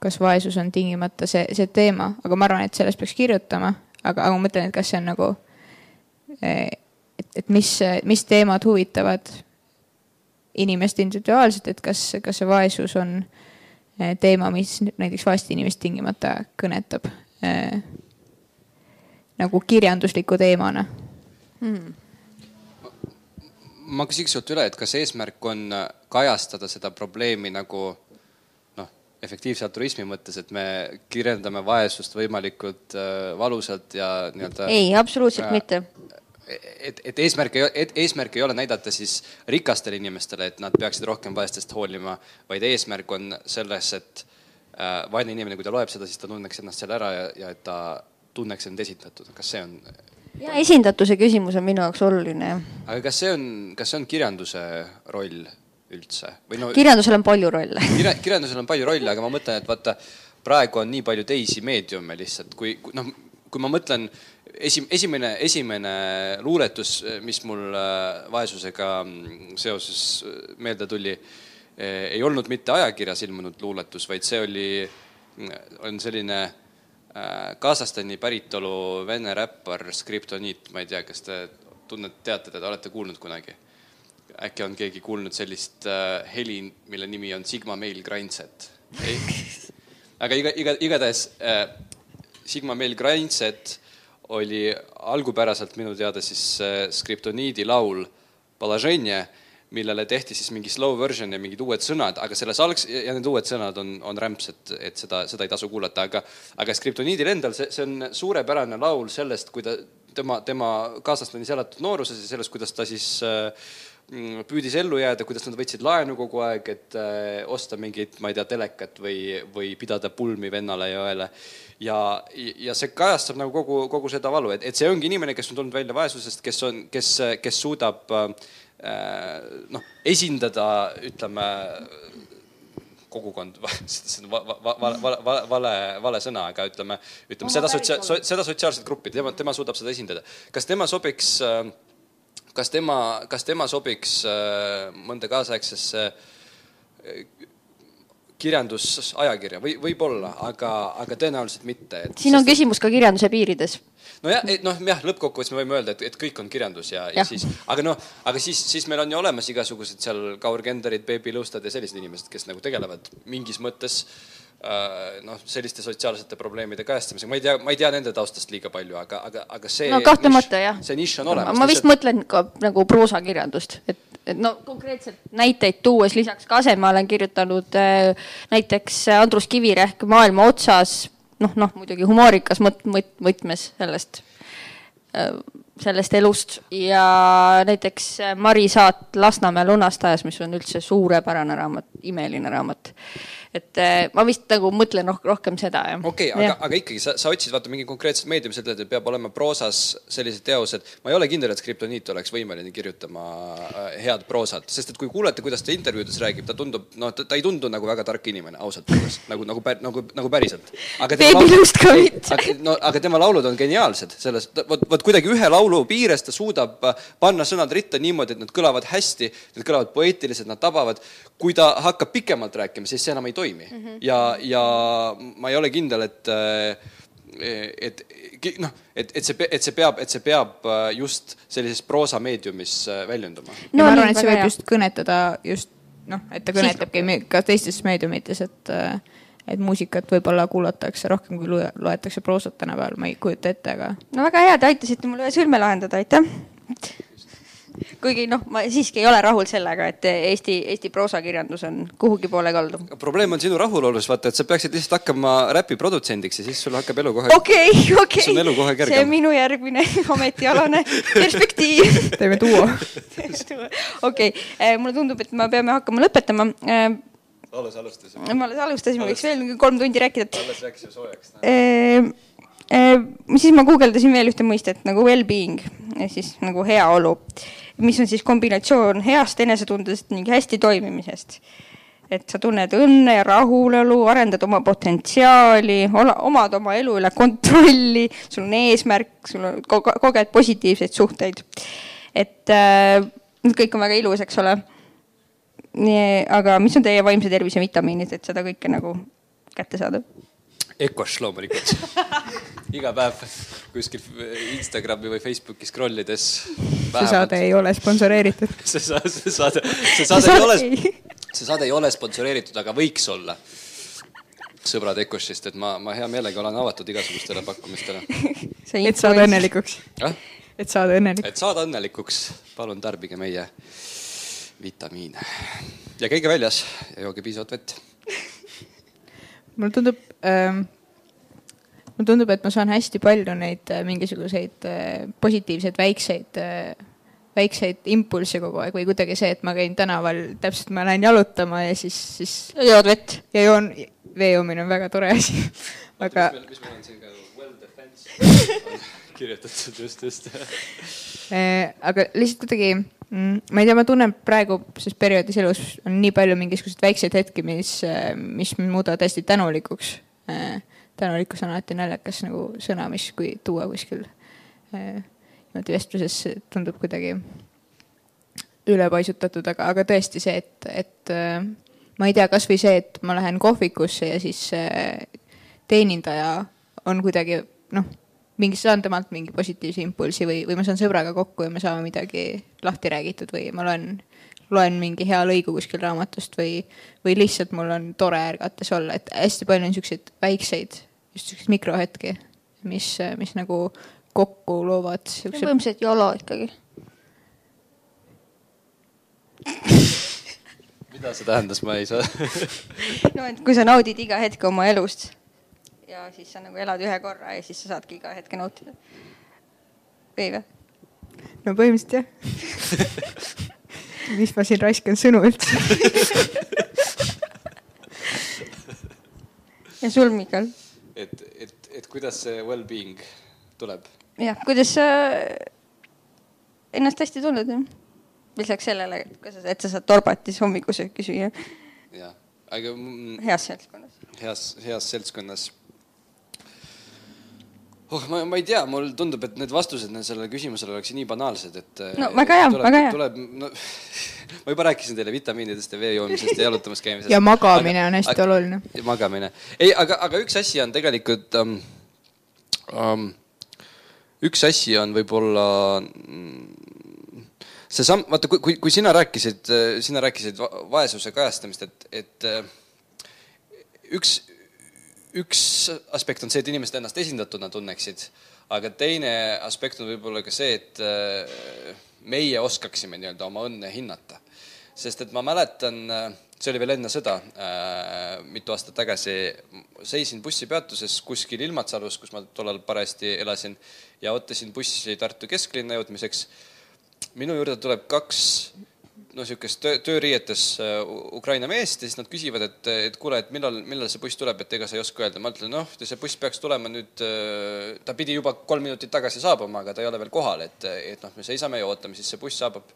kas vaesus on tingimata see, see teema, aga ma arvan, et sellest peaks kirjutama, aga, aga ma mõtlen, et kas see on nagu, et, et mis, mis teemad huvitavad inimest individuaalselt, et kas, kas see vaesus on eh, teema, mis näiteks vaest inimest tingimata kõnetab eh, nagu kirjandusliku teemana hmm. ma küsiks sult üle, et kas eesmärk on kajastada seda probleemi nagu noh, efektiivse altruismi mõttes, et me kirjeldame vaesust võimalikult äh, valusalt ja nii-öelda. ei, absoluutselt Äh, mitte. Et, et eesmärk ei, et eesmärk ei ole näidata siis rikastele inimestele, et nad peaksid rohkem vaestest hoolima, vaid eesmärk on selles, et äh, vaene inimene, kui ta loeb seda, siis ta tunneks ennast seal ära ja, ja et ta tunneks end esindatud. kas see on, ja esindatuse küsimus on minu jaoks oluline, aga kas see on, kas see on kirjanduse roll üldse? No kirjandusel on palju rolle. Kirja, kirjandusel on palju rolle, aga ma mõtlen, et vaata, praegu on nii palju teisi meediume lihtsalt, kui, kui noh, kui ma mõtlen esi-, esimene, esimene luuletus, mis mul äh, vaesusega mm, seoses äh, meelde tuli, ei olnud mitte ajakirjas ilmunud luuletus, vaid see oli, on selline äh, Kasahstani päritolu vene räppar Skriptoniit, ma ei tea, kas te tunnete, teate teda, olete kuulnud kunagi? äkki on keegi kuulnud sellist äh, heli, mille nimi on Sigma Mail Grindset? aga iga, iga, igatahes äh, Sigma Meil Grindset oli algupäraselt minu teada siis äh, Skriptoniidi laul Palaženje, millele tehti siis mingi slow version ja mingid uued sõnad, aga selles algs- ja need uued sõnad on, on rämps, et, et seda, seda ei tasu kuulata, aga aga Skriptoniidil endal see, see on suurepärane laul sellest, kui ta, tema, tema kaaslasteni elatud nooruses ja sellest, kuidas ta siis äh, püüdis ellu jääda, kuidas nad võtsid laenu kogu aeg, et äh, osta mingit, ma ei tea, telekat või, või pidada pulmi vennale ja õele. äh, ja, ja see kajastab nagu kogu, kogu seda valu, et, et see ongi inimene, kes on tulnud välja vaesusest, kes on, kes, kes suudab äh, noh, esindada, ütleme kogukond, see on va- va- va- va- va- vale, vale sõna, aga ütleme, ütleme seda sotsia-, seda sotsiaalset gruppi, tema, tema suudab seda esindada. kas tema sobiks kas tema, kas tema sobiks äh, mõnda kaasaegsesse kirjandusajakirja või võib-olla, aga, aga tõenäoliselt mitte. siin on küsimus ka kirjanduse piirides. nojah, noh jah, lõppkokkuvõttes me võime öelda, et, et kõik on kirjandus ja, ja Jah. siis, aga noh, aga siis, siis meil on ju olemas igasugused seal Kaur Kenderid, Peebi Lustad ja sellised inimesed, kes nagu tegelevad mingis mõttes äh, noh, selliste sotsiaalsete probleemide kajastamisega. ma ei tea, ma ei tea nende taustast liiga palju, aga, aga, aga see. no kahtlemata jah. see nišš on olemas. ma vist mõtlen ka nagu proosakirjandust, et, et no konkreetselt näiteid tuues lisaks Kasema olen kirjutanud äh, näiteks Andrus Kivirähk Maailma otsas, noh, noh muidugi humoorikas mõt-, mõt-, võtmes sellest, sellest elust ja näiteks Mari Saat Lasnamäe lunastajas, mis on üldse suurepärane raamat, imeline raamat. et äh, ma vist nagu mõtlen roh rohkem seda, jah. okei okay,, aga, aga ikkagi sa, sa otsid vaata mingi konkreetset meediumi, sa ütled, et peab olema proosas sellised teosed. ma ei ole kindel, et Skriptoniit oleks võimeline kirjutama äh, head proosat, sest et kui kuulete, kuidas ta intervjuudes räägib, ta tundub, noh, ta ei tundu nagu väga tark inimene, ausalt öeldes, nagu, nagu, nagu, nagu päriselt. Beebilust ka mitte. no aga tema laulud on geniaalsed selles, vot, vot kuidagi ühe laulu piires ta suudab äh, panna sõnad ritta niimoodi, et nad kõlavad hästi, need kõlavad poeetiliselt, nad tabavad. kui ta hakkab pikemalt rääkima, siis see enam ei toimi mm. -hmm. ja, ja ma ei ole kindel, et, et noh, et, et see, et see peab, et see peab äh, just sellises proosameediumis äh, väljenduma. no, ma arvan, et see võib hea. just kõnetada just noh, et ta kõnetabki ka teistes meediumites, et et muusikat võib-olla kuulatakse rohkem, kui loetakse proosat tänapäeval, ma ei kujuta ette, aga no väga hea, te aitasite mul ühe sõlme lahendada, aitäh. kuigi noh, ma siiski ei ole rahul sellega, et Eesti, Eesti proosakirjandus on kuhugi poole kaldu. probleem on sinu rahulolus, vaata, et sa peaksid lihtsalt hakkama räpi produtsendiks ja siis sul hakkab elu kohe okei, okei. See on minu järgmine ametialane perspektiiv. teeme duo. okei, mulle tundub, et me peame hakkama lõpetama. Alles alustasime, me alles alustasime, võiks veel kolm tundi rääkida. alles rääkisime soojaks. Ehm, siis ma guugeldasin veel ühte mõistet nagu well-being ehk siis nagu heaolu, mis on siis kombinatsioon heast enesetundest ning hästi toimimisest. et sa tunned õnne ja rahulolu, arendad oma potentsiaali, omad oma elu üle kontrolli, sul on eesmärk, sul on, koged positiivseid suhteid. et äh, kõik on väga ilus, eks ole. nii, aga mis on teie vaimse tervise vitamiinid, et seda kõike nagu kätte saada? Ecosh loomulikult. iga päev kuskil Instagrami või Facebooki scroll ides. see saade ei ole sponsoreeritud. see saade, see saade, see saade ei ole, see saade ei ole sponsoreeritud, aga võiks olla. sõbrad Ecoshist, et ma, ma hea meelega olen avatud igasugustele pakkumistele. et saada. õnnelikuks. jah, et saada õnnelik. et saada õnnelikuks, palun tarbige meie vitamiine ja käige väljas ja jooge piisavalt vett. mulle tundub ähm,, mulle tundub, et ma saan hästi palju neid äh, mingisuguseid äh, positiivseid väikseid äh,, väikseid impulsse kogu aeg või kuidagi see, et ma käin tänaval, täpselt ma lähen jalutama ja siis, siis jood vett. ja joon, vee joomine on väga tore asi. aga mis meil on siin ka well defense kirjutatud just, just. äh,, aga lihtsalt kuidagi mm,, ma ei tea, ma tunnen praegu selles perioodis elus on nii palju mingisuguseid väikseid hetki, mis, mis mind muudavad hästi tänulikuks äh,. tänulikkus on alati naljakas nagu sõna, mis, kui tuua kuskil äh, niimoodi vestluses tundub kuidagi ülepaisutatud, aga, aga tõesti see, et, et äh, ma ei tea, kasvõi see, et ma lähen kohvikusse ja siis äh, teenindaja on kuidagi noh, mingi, saan temalt mingi positiivse impulsi või, või ma saan sõbraga kokku ja me saame midagi lahti räägitud või ma loen, loen mingi hea lõigu kuskil raamatust või, või lihtsalt mul on tore ärgates olla, et hästi palju on siukseid väikseid, just siukseid mikrohetki, mis, mis nagu kokku loovad siukse põhimõtteliselt jolo ikkagi. mida see tähendas, ma ei saa. no et kui sa naudid iga hetke oma elust ja siis sa nagu elad ühe korra ja siis sa saadki iga hetke nautida. või või? no põhimõtteliselt jah. mis ma siin raiskan sõnu üldse. ja sul, Mikal? et, et, et kuidas see well-being tuleb? jah, kuidas sa ennast hästi tunned? lisaks sellele, et sa saad torbatis hommikusööki süüa jah, aga mm, heas seltskonnas. heas, heas seltskonnas. oh, ma, ma ei tea, mulle tundub, et need vastused sellele küsimusele oleks nii banaalsed, et. No väga hea, väga hea. tuleb, no ma juba rääkisin teile vitamiinidest ja vee joomisest ja jalutamas käimisest. ja magamine on hästi oluline. ja magamine. ei, aga, aga üks asi on tegelikult um,. Um, üks asi on võib-olla mm, seesama, vaata, kui, kui, kui sina rääkisid, sina rääkisid va- vaesuse kajastamist, et, et äh, üks, üks aspekt on see, et inimesed ennast esindatuna tunneksid, aga teine aspekt on võib-olla ka see, et äh, meie oskaksime nii-öelda oma õnne hinnata. sest et ma mäletan, see oli veel enne sõda, mitu aastat tagasi, seisin bussipeatuses kuskil Ilmatsalus, kus ma tollal parajasti elasin ja ootasin bussi Tartu kesklinna jõudmiseks minu juurde tuleb kaks no niisugust töö, tööriietes äh, Ukraina meest ja siis nad küsivad, et, et kuule, et millal, millal see buss tuleb, et ega sa ei oska öelda. ma ütlen, noh, see buss peaks tulema nüüd, ta pidi juba kolm minutit tagasi saabuma, aga ta ei ole veel kohal, et, et noh, me seisame ja ootame, siis see buss saabub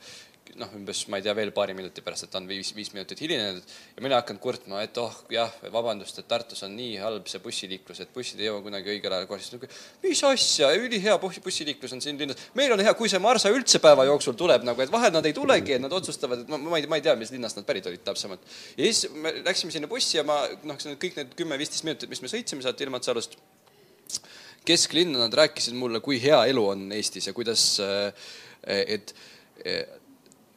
noh, umbes ma ei tea, veel paari minuti pärast, et ta on viis, viis minutit hilinenud ja mina hakkan kurtma, et oh jah, vabandust, et Tartus on nii halb see bussiliiklus, et bussid ei jõua kunagi õigel ajal kohale. mis asja, ülihea buss- bussiliiklus on siin linnas, meil on hea, kui see Marsa üldse päeva jooksul tuleb nagu, et vahel nad ei tulegi, et nad otsustavad, et ma, ma ei, ma ei tea, mis linnast nad pärit olid täpsemalt. ja siis me läksime sinna bussi ja ma noh, kõik need kümme-viisteist minutit, mis me sõitsime sealt Ilmatsalust kesklinna, nad rääkisid mulle, kui hea elu on Eestis ja kuidas, et eh, eh,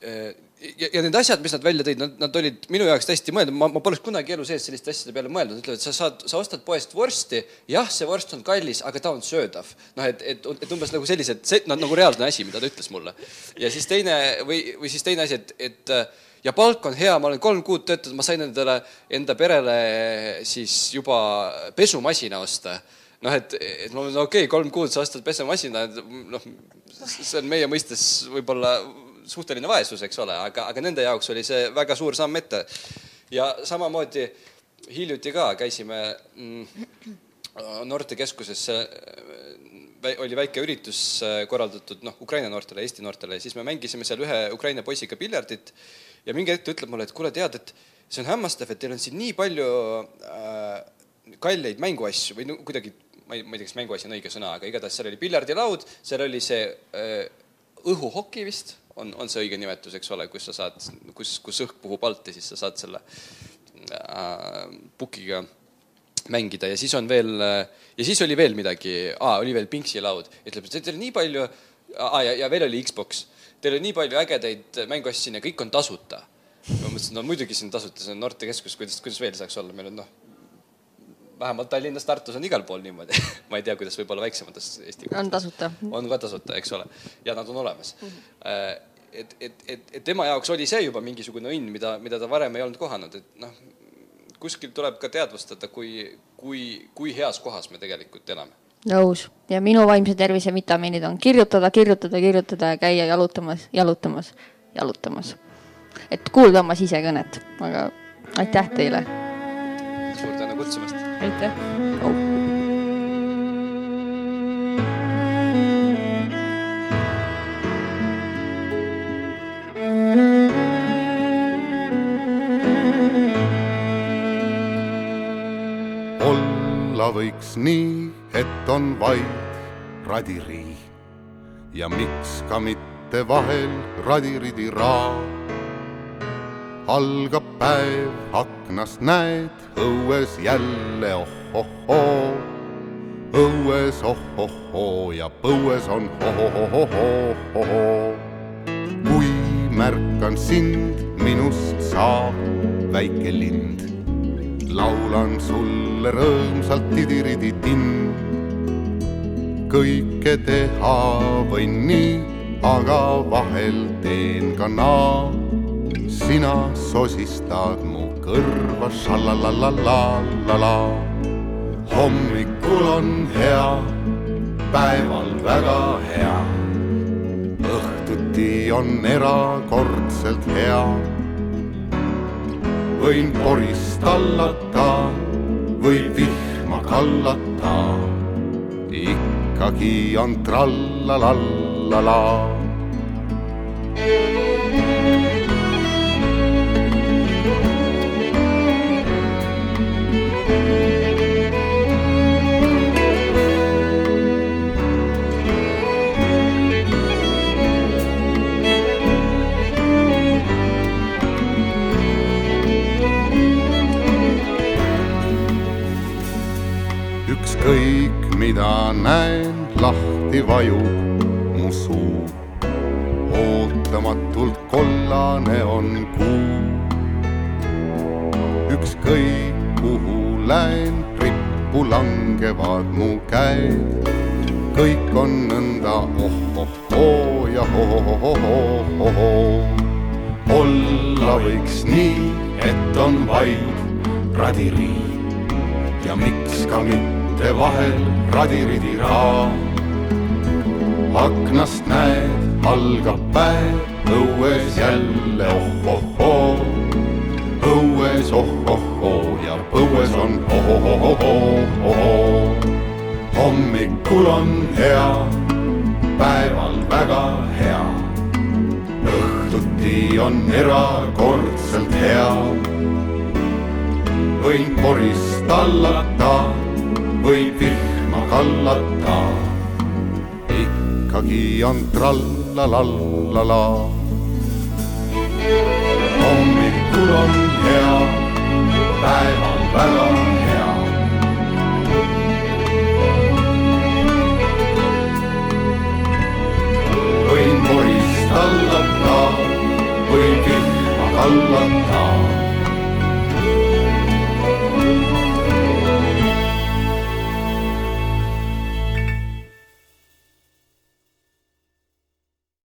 ja, ja need asjad, mis nad välja tõid, nad, nad olid minu jaoks täiesti mõeldud, ma, ma poleks kunagi elu sees selliste asjade peale mõelnud, ütlevad, sa saad, sa ostad poest vorsti, jah, see vorst on kallis, aga ta on söödav. noh, et, et, et umbes nagu sellised, see no, nagu reaalne asi, mida ta ütles mulle. ja siis teine või, või siis teine asi, et, et ja palk on hea, ma olen kolm kuud töötanud, ma sain endale, enda perele siis juba pesumasina osta. Noh, et, et ma mõtlen, okei okay,, kolm kuud sa ostad pesumasina, noh, see on meie mõistes võib-olla suhteline vaesus, eks ole, aga, aga nende jaoks oli see väga suur samm ette. ja samamoodi hiljuti ka käisime mm, noortekeskuses, oli väike üritus äh, korraldatud noh, Ukraina noortele, Eesti noortele siis me mängisime seal ühe Ukraina poisiga piljardit ja mingi hetk ta ütleb mulle, et kuule, tead, et see on hämmastav, et teil on siin nii palju äh, kalleid mänguasju või no kuidagi, ma ei, ma ei tea, kas mänguasi on õige sõna, aga igatahes seal oli piljardilaud, seal oli see äh, õhuhoki vist on, on see õige nimetus, eks ole, kus sa saad, kus, kus õhk puhub alt ja siis sa saad selle äh, pukiga mängida ja siis on veel ja siis oli veel midagi, oli veel pingsilaud, ütleb, et teil on nii palju, ja, ja veel oli Xbox, teil on nii palju ägedaid mänguasju siin ja kõik on tasuta. ma mõtlesin, no muidugi siin tasuta, see on noortekeskus, kuidas, kuidas veel saaks olla, meil on noh vähemalt Tallinnas, Tartus on igal pool niimoodi ma ei tea, kuidas võib-olla väiksemates Eesti on tasuta. on ka tasuta, eks ole, ja nad on olemas mm. -hmm. Et, et, et, et tema jaoks oli see juba mingisugune õnn, mida, mida ta varem ei olnud kohanud, et noh, kuskil tuleb ka teadvustada, kui, kui, kui heas kohas me tegelikult elame nõus ja minu vaimse tervise vitamiinid on kirjutada, kirjutada, kirjutada ja käia jalutamas, jalutamas, jalutamas. et kuulda oma sisekõnet, aga aitäh teile. suur tänu kutsumast aitäh oh.. Võiks nii, et on vaid radirii ja miks ka mitte vahel radiridiraa algab päev, aknast näed, õues jälle oh-oh-hoo. õues oh-oh-hoo ja põues on oh-oh-oh-oh-oh. kui märkan sind, minust saab väike lind. Laulan sulle rõõmsalt tidiridi-tinn. kõike teha võin nii, aga vahel teen ka naa sina sosistad mu kõrva, šalalalalala. hommikul on hea, päeval väga hea. õhtuti on erakordselt hea. Võin porist tallata, võib vihma kallata. ikkagi on trallalallala trallalallala. hommikul